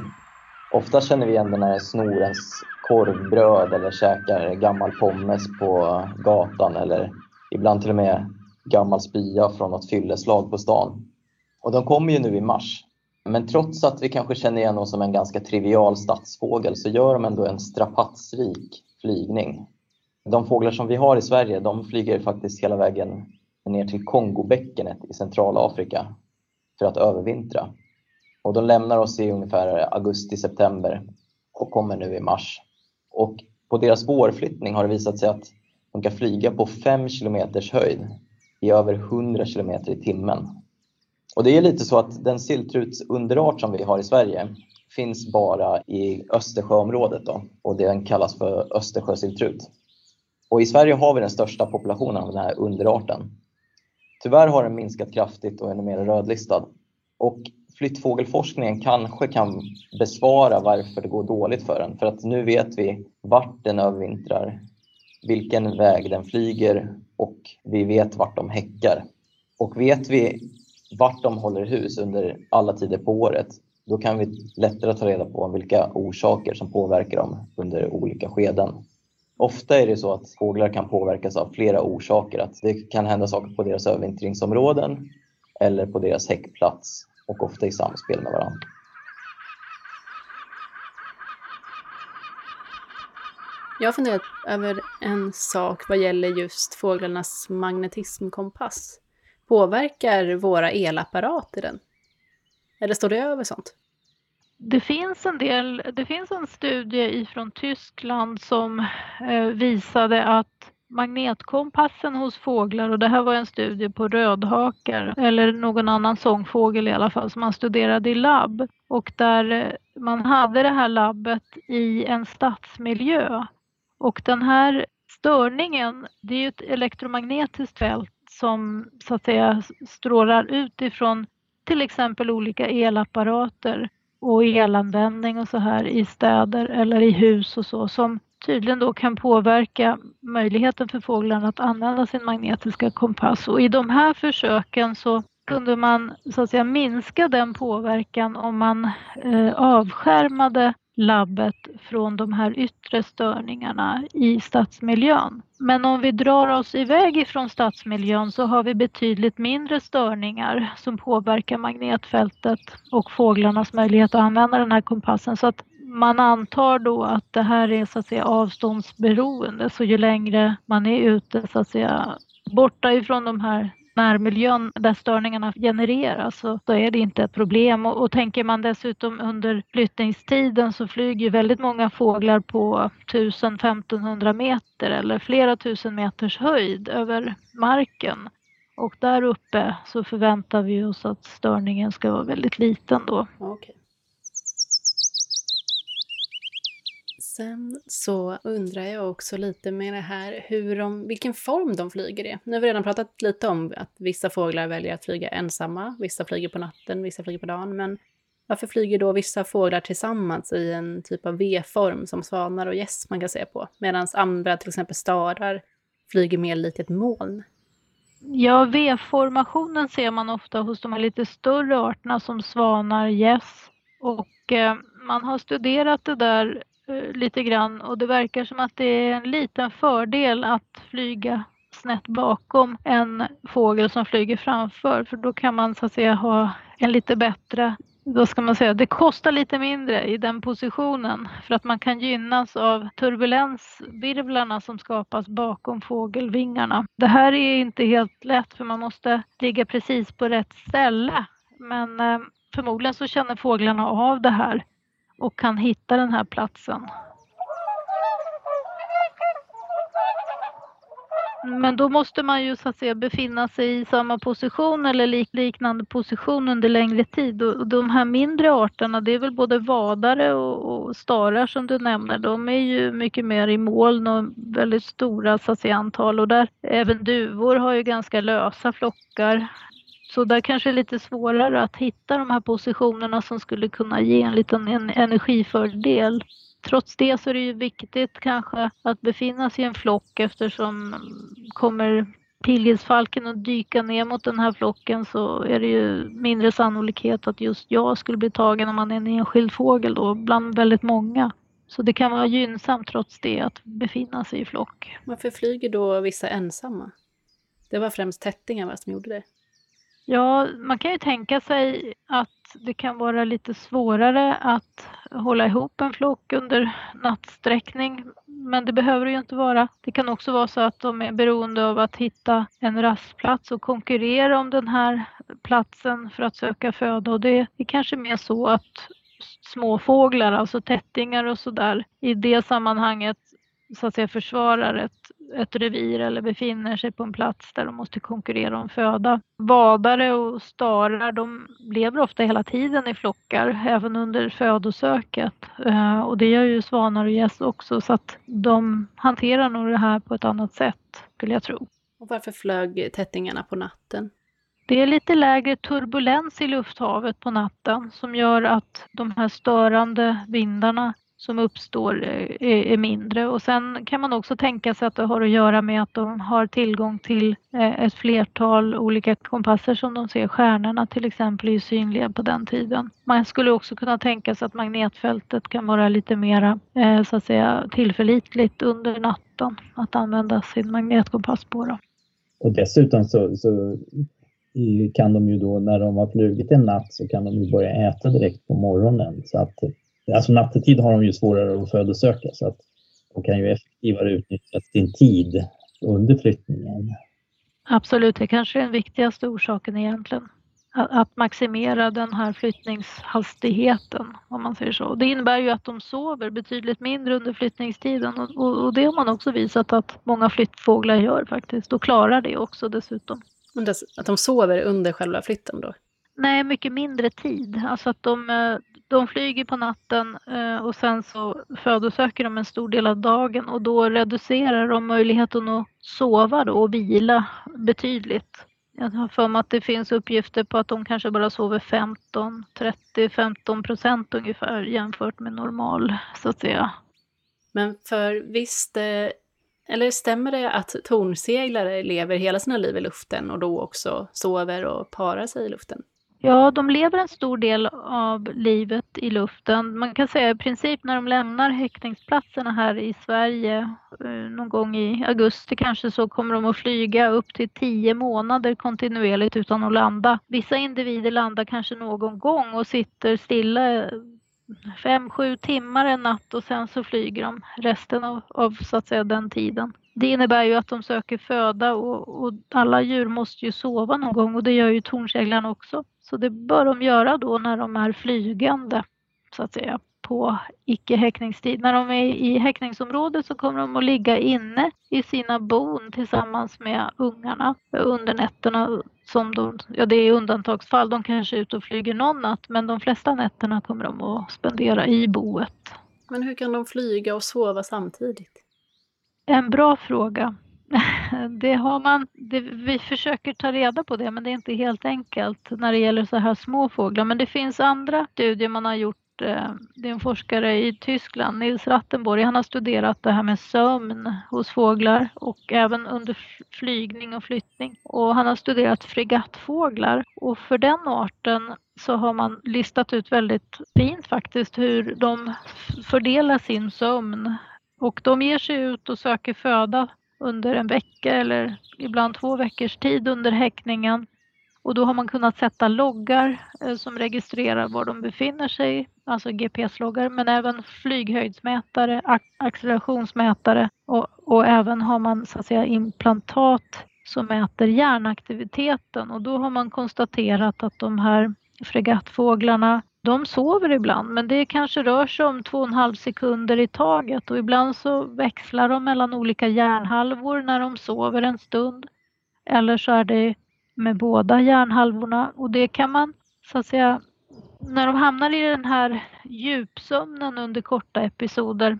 Ofta känner vi igen den när snorens korvbröd eller käkar gammal pommes på gatan eller ibland till och med gammal spya från något fylleslag på stan. Och de kommer ju nu i mars. Men trots att vi kanske känner igen dem som en ganska trivial stadsfågel så gör de ändå en strapatsrik flygning. De fåglar som vi har i Sverige, de flyger faktiskt hela vägen ner till Kongobäckenet i Centralafrika för att övervintra. Och de lämnar oss i ungefär augusti-september och kommer nu i mars. Och på deras vårflyttning har det visat sig att de kan flyga på 5 kilometers höjd i över 100 kilometer i timmen. Och det är lite så att den silltrutsunderart som vi har i Sverige finns bara i Östersjöområdet då, och den kallas för Östersjösilltrut. Och I Sverige har vi den största populationen av den här underarten. Tyvärr har den minskat kraftigt och är numera rödlistad. Och flyttfågelforskningen kanske kan besvara varför det går dåligt för den. För att nu vet vi vart den övervintrar, vilken väg den flyger och vi vet vart de häckar. Och vet vi vart de håller hus under alla tider på året, då kan vi lättare ta reda på vilka orsaker som påverkar dem under olika skeden. Ofta är det så att fåglar kan påverkas av flera orsaker. Att det kan hända saker på deras övervintringsområden eller på deras häckplats och ofta i samspel med varandra. Jag har funderat över en sak vad gäller just fåglarnas magnetismkompass. Påverkar våra elapparater den? Eller står det över sånt? Det finns en del, det finns en studie ifrån Tyskland som eh, visade att magnetkompassen hos fåglar och det här var en studie på rödhakar eller någon annan sångfågel i alla fall som man studerade i labb. Och där eh, man hade det här labbet i en stadsmiljö. Och den här störningen, det är ju ett elektromagnetiskt fält som så att säga strålar ut ifrån till exempel olika elapparater och elanvändning och så här i städer eller i hus och så som tydligen då kan påverka möjligheten för fåglarna att använda sin magnetiska kompass. Och i de här försöken så kunde man så att säga minska den påverkan om man eh, avskärmade labbet från de här yttre störningarna i stadsmiljön. Men om vi drar oss iväg ifrån stadsmiljön så har vi betydligt mindre störningar som påverkar magnetfältet och fåglarnas möjlighet att använda den här kompassen. Så att man antar då att det här är så att säga avståndsberoende, så ju längre man är ute så att säga borta ifrån de här närmiljön där störningarna genereras så, är det inte ett problem. Och, och tänker man dessutom under flyttningstiden så flyger väldigt många fåglar på 1000-1500 meter eller flera tusen meters höjd över marken. Och där uppe så förväntar vi oss att störningen ska vara väldigt liten då. Okay. Sen så undrar jag också lite med det här hur de, vilken form de flyger i. Nu har vi redan pratat lite om att vissa fåglar väljer att flyga ensamma, vissa flyger på natten, vissa flyger på dagen. Men varför flyger då vissa fåglar tillsammans i en typ av V-form som svanar och gäss man kan se på? Medan andra, till exempel starar, flyger mer likt ett moln. Ja, V-formationen ser man ofta hos de här lite större arterna som svanar, gäss. Och eh, man har studerat det där Eh, lite grann. Och det verkar som att det är en liten fördel att flyga snett bakom en fågel som flyger framför. För då kan man så att säga ha en lite bättre då ska man säga, det kostar lite mindre i den positionen. För att man kan gynnas av turbulensvirvlarna som skapas bakom fågelvingarna. Det här är inte helt lätt för man måste ligga precis på rätt ställe. Men eh, förmodligen så känner fåglarna av det här och kan hitta den här platsen. Men då måste man ju så att säga befinna sig i samma position eller liknande position under längre tid. Och de här mindre arterna, det är väl både vadare och, och starar som du nämner, de är ju mycket mer i moln och väldigt stora så att säga, antal. Och där, även duvor har ju ganska lösa flockar. Så där kanske är lite svårare att hitta de här positionerna som skulle kunna ge en liten energifördel. Trots det så är det ju viktigt kanske att befinna sig i en flock eftersom kommer pilgrimsfalken att dyka ner mot den här flocken så är det ju mindre sannolikhet att just jag skulle bli tagen om man är en enskild fågel då bland väldigt många. Så det kan vara gynnsamt trots det att befinna sig i flock. Varför flyger då vissa ensamma? Det var främst tättingar som gjorde det. Ja, man kan ju tänka sig att det kan vara lite svårare att hålla ihop en flock under nattsträckning. Men det behöver det ju inte vara. Det kan också vara så att de är beroende av att hitta en rastplats och konkurrera om den här platsen för att söka föda. Och det är kanske mer så att småfåglar, alltså tättingar och sådär, i det sammanhanget så att säga försvarar ett, ett revir eller befinner sig på en plats där de måste konkurrera om föda. Vadare och starar de lever ofta hela tiden i flockar, även under födosöket. Eh, och det gör ju svanar och gäss också så att de hanterar nog det här på ett annat sätt, skulle jag tro. Och varför flög tättingarna på natten? Det är lite lägre turbulens i lufthavet på natten som gör att de här störande vindarna som uppstår eh, är, mindre. Och sen kan man också tänka sig att det har att göra med att de har tillgång till eh, ett flertal olika kompasser som de ser stjärnorna till exempel är synliga på den tiden. Man skulle också kunna tänka sig att magnetfältet kan vara lite mera eh, så att säga tillförlitligt under natten att använda sin magnetkompass på. Då. Och dessutom så, så kan de ju då när de har flugit en natt så kan de ju börja äta direkt på morgonen så att Alltså nattetid har de ju svårare att födosöka så att och kan ju effektivare utnyttja sin tid under flyttningen. Absolut, det kanske är den viktigaste orsaken egentligen. Att maximera den här flyttningshastigheten om man säger så. Det innebär ju att de sover betydligt mindre under flyttningstiden och, och det har man också visat att många flyttfåglar gör faktiskt och klarar det också dessutom. Att de sover under själva flytten då? Nej, mycket mindre tid. Alltså att de, eh, de flyger på natten eh, och sen så födosöker de en stor del av dagen och då reducerar de möjligheten att sova då och vila betydligt. Jag har för mig att det finns uppgifter på att de kanske bara sover 15, 30, 15 procent ungefär jämfört med normal så att säga. Men för visst, eh, eller stämmer det att tornseglare lever hela sina liv i luften och då också sover och parar sig i luften? Ja, de lever en stor del av livet i luften. Man kan säga i princip när de lämnar häckningsplatserna här i Sverige eh, någon gång i augusti kanske så kommer de att flyga upp till tio månader kontinuerligt utan att landa. Vissa individer landar kanske någon gång och sitter stilla fem, sju timmar en natt och sen så flyger de resten av, av så att säga den tiden. Det innebär ju att de söker föda och, och alla djur måste ju sova någon gång och det gör ju tornseglarna också. Så det bör de göra då när de är flygande så att säga på icke-häckningstid. När de är i häckningsområdet så kommer de att ligga inne i sina bon tillsammans med ungarna under nätterna. Som de, ja, det är undantagsfall, de kanske är ute och flyger någon natt men de flesta nätterna kommer de att spendera i boet. Men hur kan de flyga och sova samtidigt? En bra fråga. <laughs> Det har man, det, vi försöker ta reda på det men det är inte helt enkelt när det gäller så här små fåglar. Men det finns andra studier man har gjort. Eh, det är en forskare i Tyskland, Nils Rattenborg, han har studerat det här med sömn hos fåglar och även under flygning och flyttning. Och han har studerat fregattfåglar och för den arten så har man listat ut väldigt fint faktiskt hur de fördelar sin sömn och de ger sig ut och söker föda under en vecka eller ibland två veckors tid under häckningen. Och då har man kunnat sätta loggar eh, som registrerar var de befinner sig, alltså GPS-loggar, men även flyghöjdsmätare, accelerationsmätare och, och även har man så att säga implantat som mäter hjärnaktiviteten och då har man konstaterat att de här fregattfåglarna de sover ibland men det kanske rör sig om två och en halv sekunder i taget och ibland så växlar de mellan olika hjärnhalvor när de sover en stund. Eller så är det med båda hjärnhalvorna och det kan man så att säga när de hamnar i den här djupsömnen under korta episoder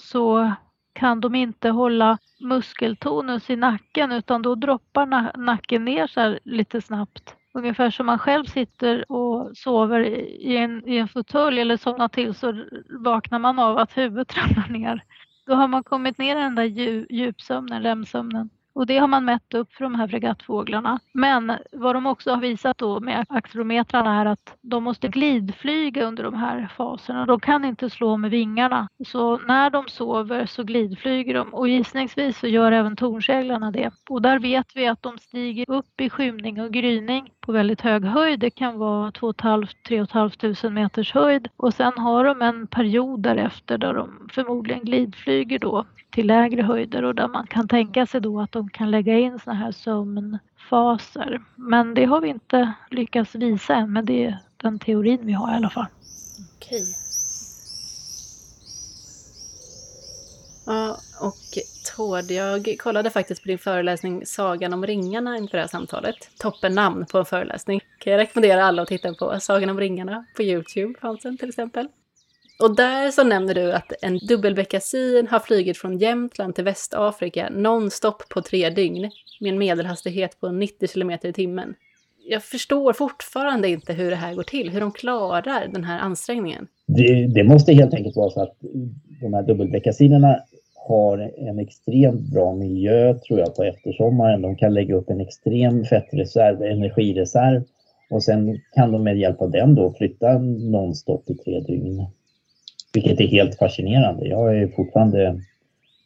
så kan de inte hålla muskeltonus i nacken utan då droppar nacken ner så lite snabbt. Ungefär som man själv sitter och sover i en, i en fåtölj eller somnar till så vaknar man av att huvudet ramlar ner. Då har man kommit ner i den där djupsömnen, REM-sömnen. Och det har man mätt upp för de här fregattfåglarna. Men vad de också har visat då med accelerometrarna är att de måste glidflyga under de här faserna. De kan inte slå med vingarna. Så när de sover så glidflyger de och gissningsvis så gör även tornseglarna det. Och där vet vi att de stiger upp i skymning och gryning på väldigt hög höjd. Det kan vara 2 500-3 500 meters höjd och sen har de en period därefter där de förmodligen glidflyger då till lägre höjder och där man kan tänka sig då att de kan lägga in såna här sömnfaser. Men det har vi inte lyckats visa än, men det är den teorin vi har i alla fall. Okej. Ja, och Tord, jag kollade faktiskt på din föreläsning Sagan om ringarna inför det här samtalet. Toppen namn på en föreläsning. Kan jag rekommendera alla att titta på Sagan om ringarna på Youtube fanns den till exempel. Och där så nämner du att en dubbelbeckasin har flugit från Jämtland till Västafrika nonstop på tre dygn med en medelhastighet på 90 km i timmen. Jag förstår fortfarande inte hur det här går till, hur de klarar den här ansträngningen. Det, det måste helt enkelt vara så att de här dubbelbeckasinerna har en extremt bra miljö tror jag på eftersommaren. De kan lägga upp en extrem fettreserv, energireserv och sen kan de med hjälp av den då flytta nonstop i tre dygn. Vilket är helt fascinerande. Jag är fortfarande,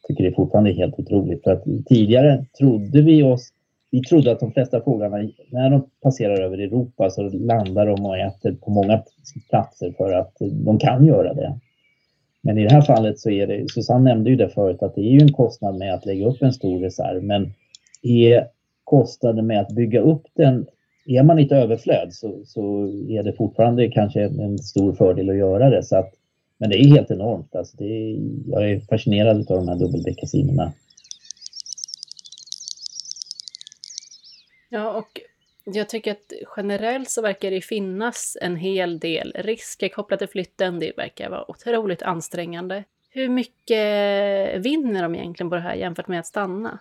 tycker det är fortfarande helt otroligt. För att tidigare trodde vi oss, vi trodde att de flesta fåglarna, när de passerar över Europa så landar de och äter på många platser för att de kan göra det. Men i det här fallet så är det, Susanne nämnde ju det förut, att det är ju en kostnad med att lägga upp en stor reserv. Men är kostnaden med att bygga upp den, är man i ett överflöd så, så är det fortfarande kanske en stor fördel att göra det. Så att, men det är helt enormt. Alltså det är, jag är fascinerad av de här dubbelbeckasinerna. Ja, och jag tycker att generellt så verkar det finnas en hel del risker kopplat till flytten. Det verkar vara otroligt ansträngande. Hur mycket vinner de egentligen på det här jämfört med att stanna?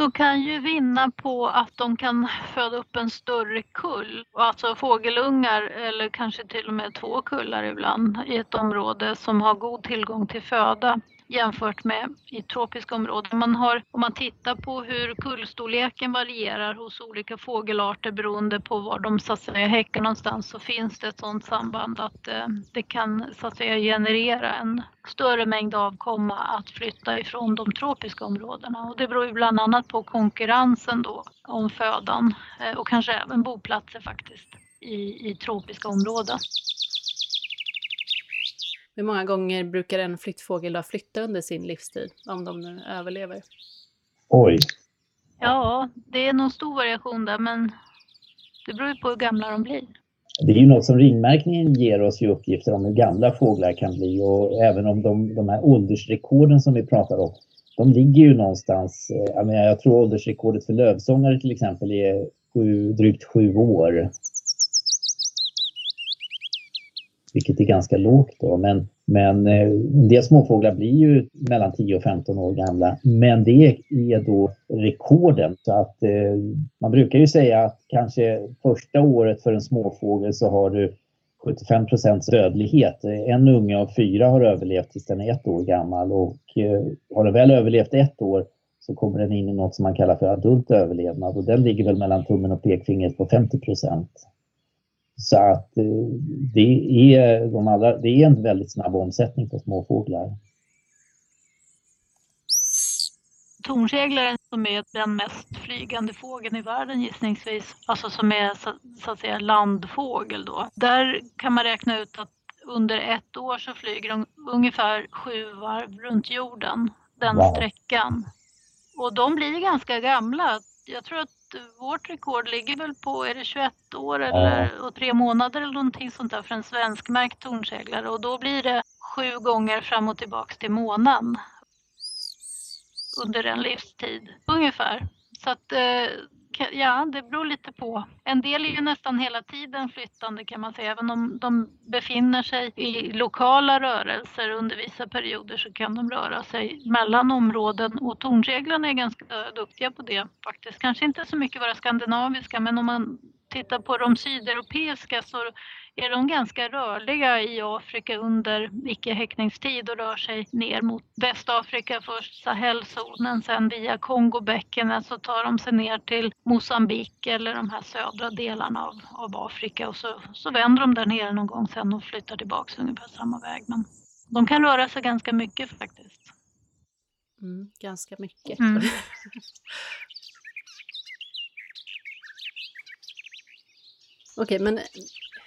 De kan ju vinna på att de kan föda upp en större kull, alltså fågelungar eller kanske till och med två kullar ibland i ett område som har god tillgång till föda jämfört med i tropiska områden. Man har, om man tittar på hur kullstorleken varierar hos olika fågelarter beroende på var de så att säga häckar någonstans så finns det ett sådant samband att eh, det kan så att säga generera en större mängd avkomma att flytta ifrån de tropiska områdena och det beror ju bland annat på konkurrensen då om födan eh, och kanske även boplatser faktiskt i, i tropiska områden. Hur många gånger brukar en flyttfågel då flytta under sin livstid, om de nu överlever? Oj. Ja, det är nog stor variation där, men det beror ju på hur gamla de blir. Det är ju något som ringmärkningen ger oss ju uppgifter om hur gamla fåglar kan bli och även om de, de här åldersrekorden som vi pratar om, de ligger ju någonstans, eh, jag, menar, jag tror åldersrekordet för lövsångare till exempel är sju, drygt sju år vilket är ganska lågt då. Men, men eh, en del småfåglar blir ju mellan 10 och 15 år gamla. Men det är då rekorden. Så att eh, man brukar ju säga att kanske första året för en småfågel så har du 75 procents dödlighet. En unge av fyra har överlevt tills den är ett år gammal och eh, har den väl överlevt ett år så kommer den in i något som man kallar för adult överlevnad och den ligger väl mellan tummen och pekfingret på 50 procent så att eh, det är, de allra, det är en väldigt snabb omsättning på småfåglar. Tornseglaren som är den mest flygande fågeln i världen gissningsvis, alltså som är så, så, att säga landfågel då. Där kan man räkna ut att under ett år så flyger de ungefär sju varv runt jorden, den wow. sträckan. Och de blir ganska gamla. Jag tror att vårt rekord ligger väl på, är det 21 år eller, och tre månader eller någonting sånt där för en svenskmärkt tornseglare och då blir det sju gånger fram och tillbaks till månen under en livstid ungefär. Så att eh, ja, det beror lite på. En del är ju nästan hela tiden flyttande kan man säga. Även om de befinner sig i lokala rörelser under vissa perioder så kan de röra sig mellan områden och tornseglarna är ganska duktiga på det faktiskt. Kanske inte så mycket våra skandinaviska men om man tittar på de sydeuropeiska så är de ganska rörliga i Afrika under icke-häckningstid och rör sig ner mot Västafrika, först Sahelzonen, sen via Kongobäckenet så tar de sig ner till Mosambik eller de här södra delarna av, av Afrika och så, så vänder de där nere någon gång sen och flyttar tillbaks ungefär samma väg. Men de kan röra sig ganska mycket faktiskt. Mm, ganska mycket. Mm. <laughs> Okej, men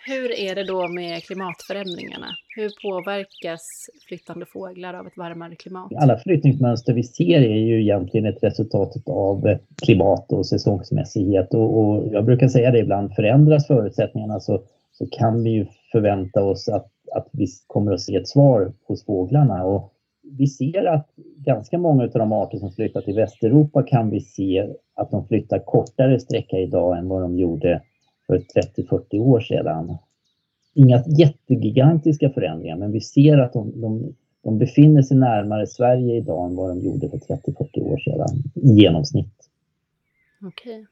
hur är det då med klimatförändringarna? Hur påverkas flyttande fåglar av ett varmare klimat? Alla flyttningsmönster vi ser är ju egentligen ett resultat av klimat och säsongsmässighet och, och jag brukar säga det ibland, förändras förutsättningarna så, så kan vi ju förvänta oss att, att vi kommer att se ett svar hos fåglarna. Och vi ser att ganska många av de arter som flyttar till Västeuropa kan vi se att de flyttar kortare sträcka idag än vad de gjorde för 30-40 år sedan. Inga jättegigantiska förändringar, men vi ser att de, de, de befinner sig närmare Sverige idag än vad de gjorde för 30-40 år sedan i genomsnitt. Okej. Okay.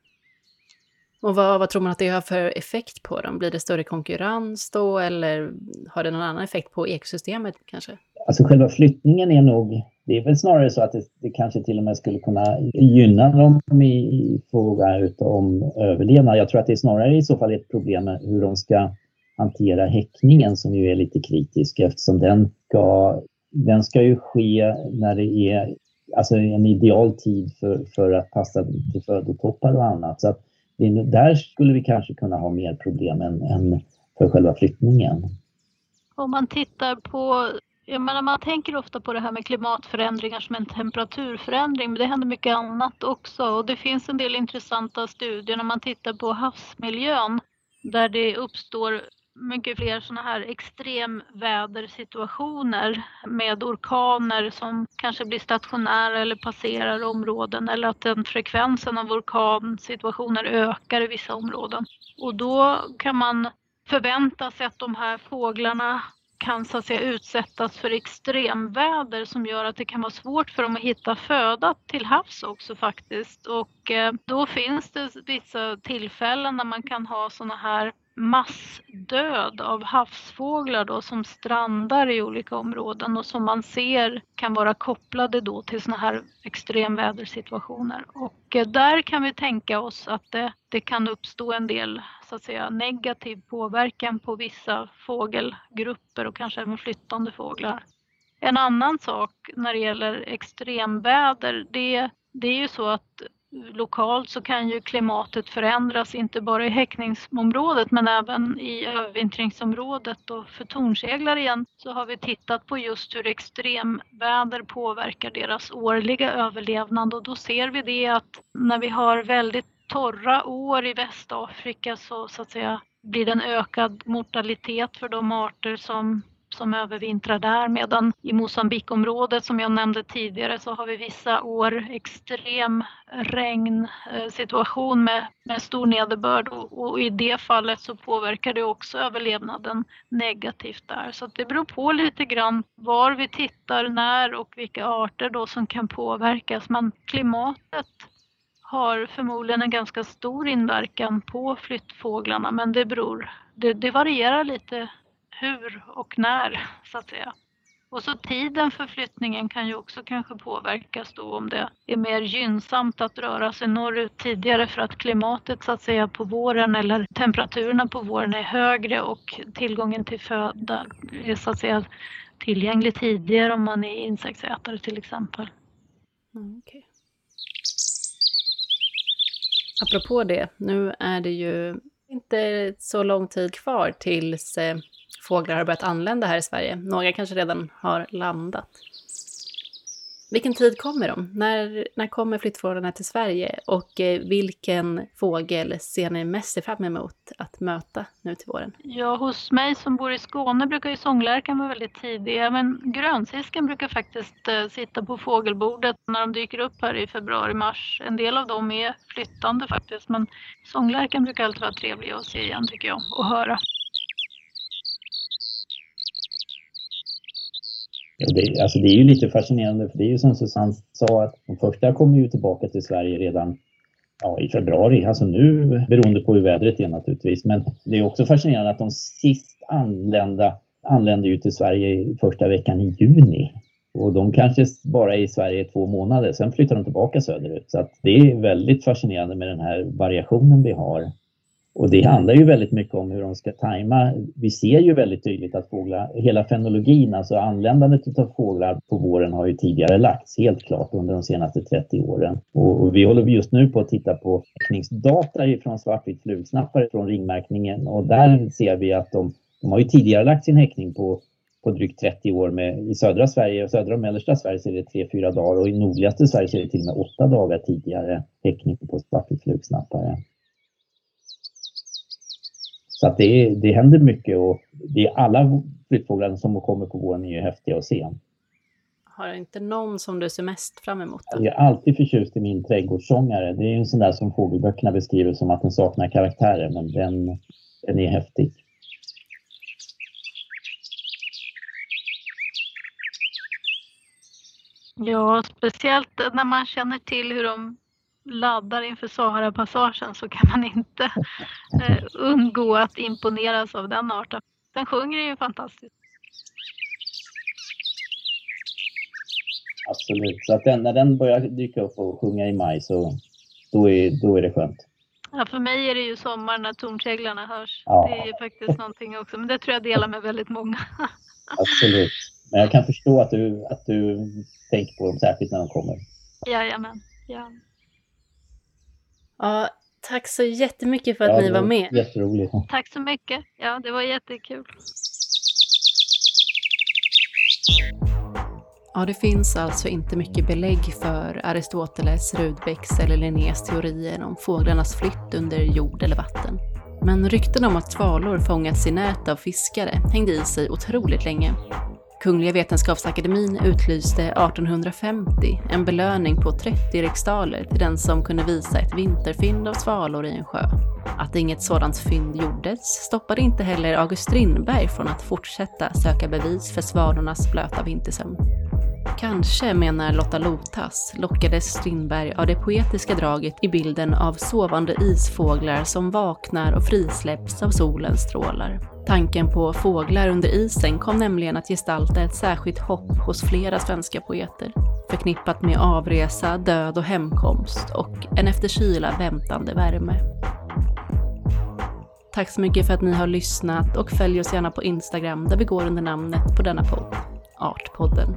Och vad, vad, tror man att det har för effekt på dem? Blir det större konkurrens då eller har det någon annan effekt på ekosystemet kanske? Alltså själva flyttningen är nog, det är väl snarare så att det, det kanske till och med skulle kunna gynna dem i, i fråga om överlevnad. Jag tror att det är snarare i så fall ett problem med hur de ska hantera häckningen som ju är lite kritisk eftersom den ska, den ska ju ske när det är alltså en ideal tid för, för att passa till födotoppar och annat. Så att det, där skulle vi kanske kunna ha mer problem än, än för själva flyttningen. Om man tittar på jag menar, man tänker ofta på det här med klimatförändringar som en temperaturförändring, men det händer mycket annat också. Och det finns en del intressanta studier när man tittar på havsmiljön där det uppstår mycket fler sådana här extremvädersituationer med orkaner som kanske blir stationära eller passerar områden eller att den frekvensen av orkansituationer ökar i vissa områden. Och då kan man förvänta sig att de här fåglarna kan så att säga utsättas för extremväder som gör att det kan vara svårt för dem att hitta föda till havs också faktiskt. Och eh, då finns det vissa tillfällen när man kan ha sådana här massdöd av havsfåglar då som strandar i olika områden och som man ser kan vara kopplade då till sådana här extremvädersituationer. Och eh, där kan vi tänka oss att det, det kan uppstå en del så att säga negativ påverkan på vissa fågelgrupper och kanske även flyttande fåglar. En annan sak när det gäller extremväder, det, det är ju så att lokalt så kan ju klimatet förändras, inte bara i häckningsområdet men även i övervintringsområdet. Och för tornseglar igen så har vi tittat på just hur extremväder påverkar deras årliga överlevnad och då ser vi det att när vi har väldigt torra år i Västafrika så, så att säga blir det en ökad mortalitet för de arter som som övervintrar där medan i Mosambikområdet som jag nämnde tidigare så har vi vissa år extrem regnsituation eh, med, med stor nederbörd och, och, i det fallet så påverkar det också överlevnaden negativt där. Så det beror på lite grann var vi tittar, när och vilka arter då som kan påverkas. Men klimatet har förmodligen en ganska stor inverkan på flyttfåglarna men det beror, det, det varierar lite hur och när så att säga. Och så tiden för flyttningen kan ju också kanske påverkas då om det är mer gynnsamt att röra sig norrut tidigare för att klimatet så att säga på våren eller temperaturerna på våren är högre och tillgången till föda är så att säga tillgänglig tidigare om man är insektsätare till exempel. Mm, okay. Apropå det, nu är det ju inte så lång tid kvar tills eh, fåglar har börjat anlända här i Sverige. Några kanske redan har landat. Vilken tid kommer de? När, när kommer flyttfåglarna till Sverige? Och eh, vilken fågel ser ni mest fram emot att möta nu till våren? Ja, hos mig som bor i Skåne brukar ju sånglärkan vara väldigt tidig. Men grönsisken brukar faktiskt eh, sitta på fågelbordet när de dyker upp här i februari-mars. En del av dem är flyttande faktiskt, men sånglärkan brukar alltid vara trevlig att se igen tycker jag och höra. Det, alltså det är ju lite fascinerande för det är ju som Susanne sa att de första kommer ju tillbaka till Sverige redan ja, i februari, alltså nu beroende på hur vädret är naturligtvis. Men det är också fascinerande att de sist anlända anländer ju till Sverige första veckan i juni. Och de kanske bara är i Sverige i två månader, sen flyttar de tillbaka söderut. Så att det är väldigt fascinerande med den här variationen vi har. Och det handlar ju väldigt mycket om hur de ska tajma. Vi ser ju väldigt tydligt att fåglar, hela fenologin, alltså anländandet av fåglar på våren har ju tidigare lagts helt klart under de senaste 30 åren. Och, vi håller just nu på att titta på häckningsdata från svartvit flugsnappare från ringmärkningen och där ser vi att de, de har ju tidigare lagt sin häckning på på drygt 30 år. Med, I södra Sverige och södra och mellersta Sverige så är det 3-4 dagar och i nordligaste Sverige så är det till och med 8 dagar tidigare häckning på svartvit flugsnappare. Så att det, det händer mycket och det är alla flyttfåglar som kommer på våren är ju häftiga att se. Har inte någon som du ser mest fram emot? Då? Jag är alltid förtjust i min trädgårdssångare. Det är en sån där som fågelböckerna beskriver som att den saknar karaktärer, men den, den är häftig. Ja, speciellt när man känner till hur de laddar inför Sahara-passagen så kan man inte eh, undgå att imponeras av den arten. Den sjunger ju fantastiskt. Absolut, så att den, när den börjar dyka upp och sjunga i maj så då är, då är det skönt. Ja, för mig är det ju sommar när tornseglarna hörs. Ja. Det är ju faktiskt någonting också, men det tror jag delar med väldigt många. <laughs> Absolut, men jag kan förstå att du, att du tänker på dem särskilt när de kommer. Jajamän, ja. Ja, tack så jättemycket för att ja, ni var med. Jätteroligt. Tack så mycket. Ja, det var jättekul. Ja, det finns alltså inte mycket belägg för Aristoteles, Rudbecks eller Linnés teorier om fåglarnas flytt under jord eller vatten. Men rykten om att svalor fångats i nät av fiskare hängde i sig otroligt länge. Kungliga Vetenskapsakademin utlyste 1850 en belöning på 30 riksdaler till den som kunde visa ett vinterfynd av svalor i en sjö. Att inget sådant fynd gjordes stoppade inte heller August Strindberg från att fortsätta söka bevis för svalornas blöta vintersömn. Kanske, menar Lotta Lotas, lockades Strindberg av det poetiska draget i bilden av sovande isfåglar som vaknar och frisläpps av solens strålar. Tanken på fåglar under isen kom nämligen att gestalta ett särskilt hopp hos flera svenska poeter, förknippat med avresa, död och hemkomst och en efter kyla väntande värme. Tack så mycket för att ni har lyssnat och följ oss gärna på Instagram där vi går under namnet på denna podd, Artpodden.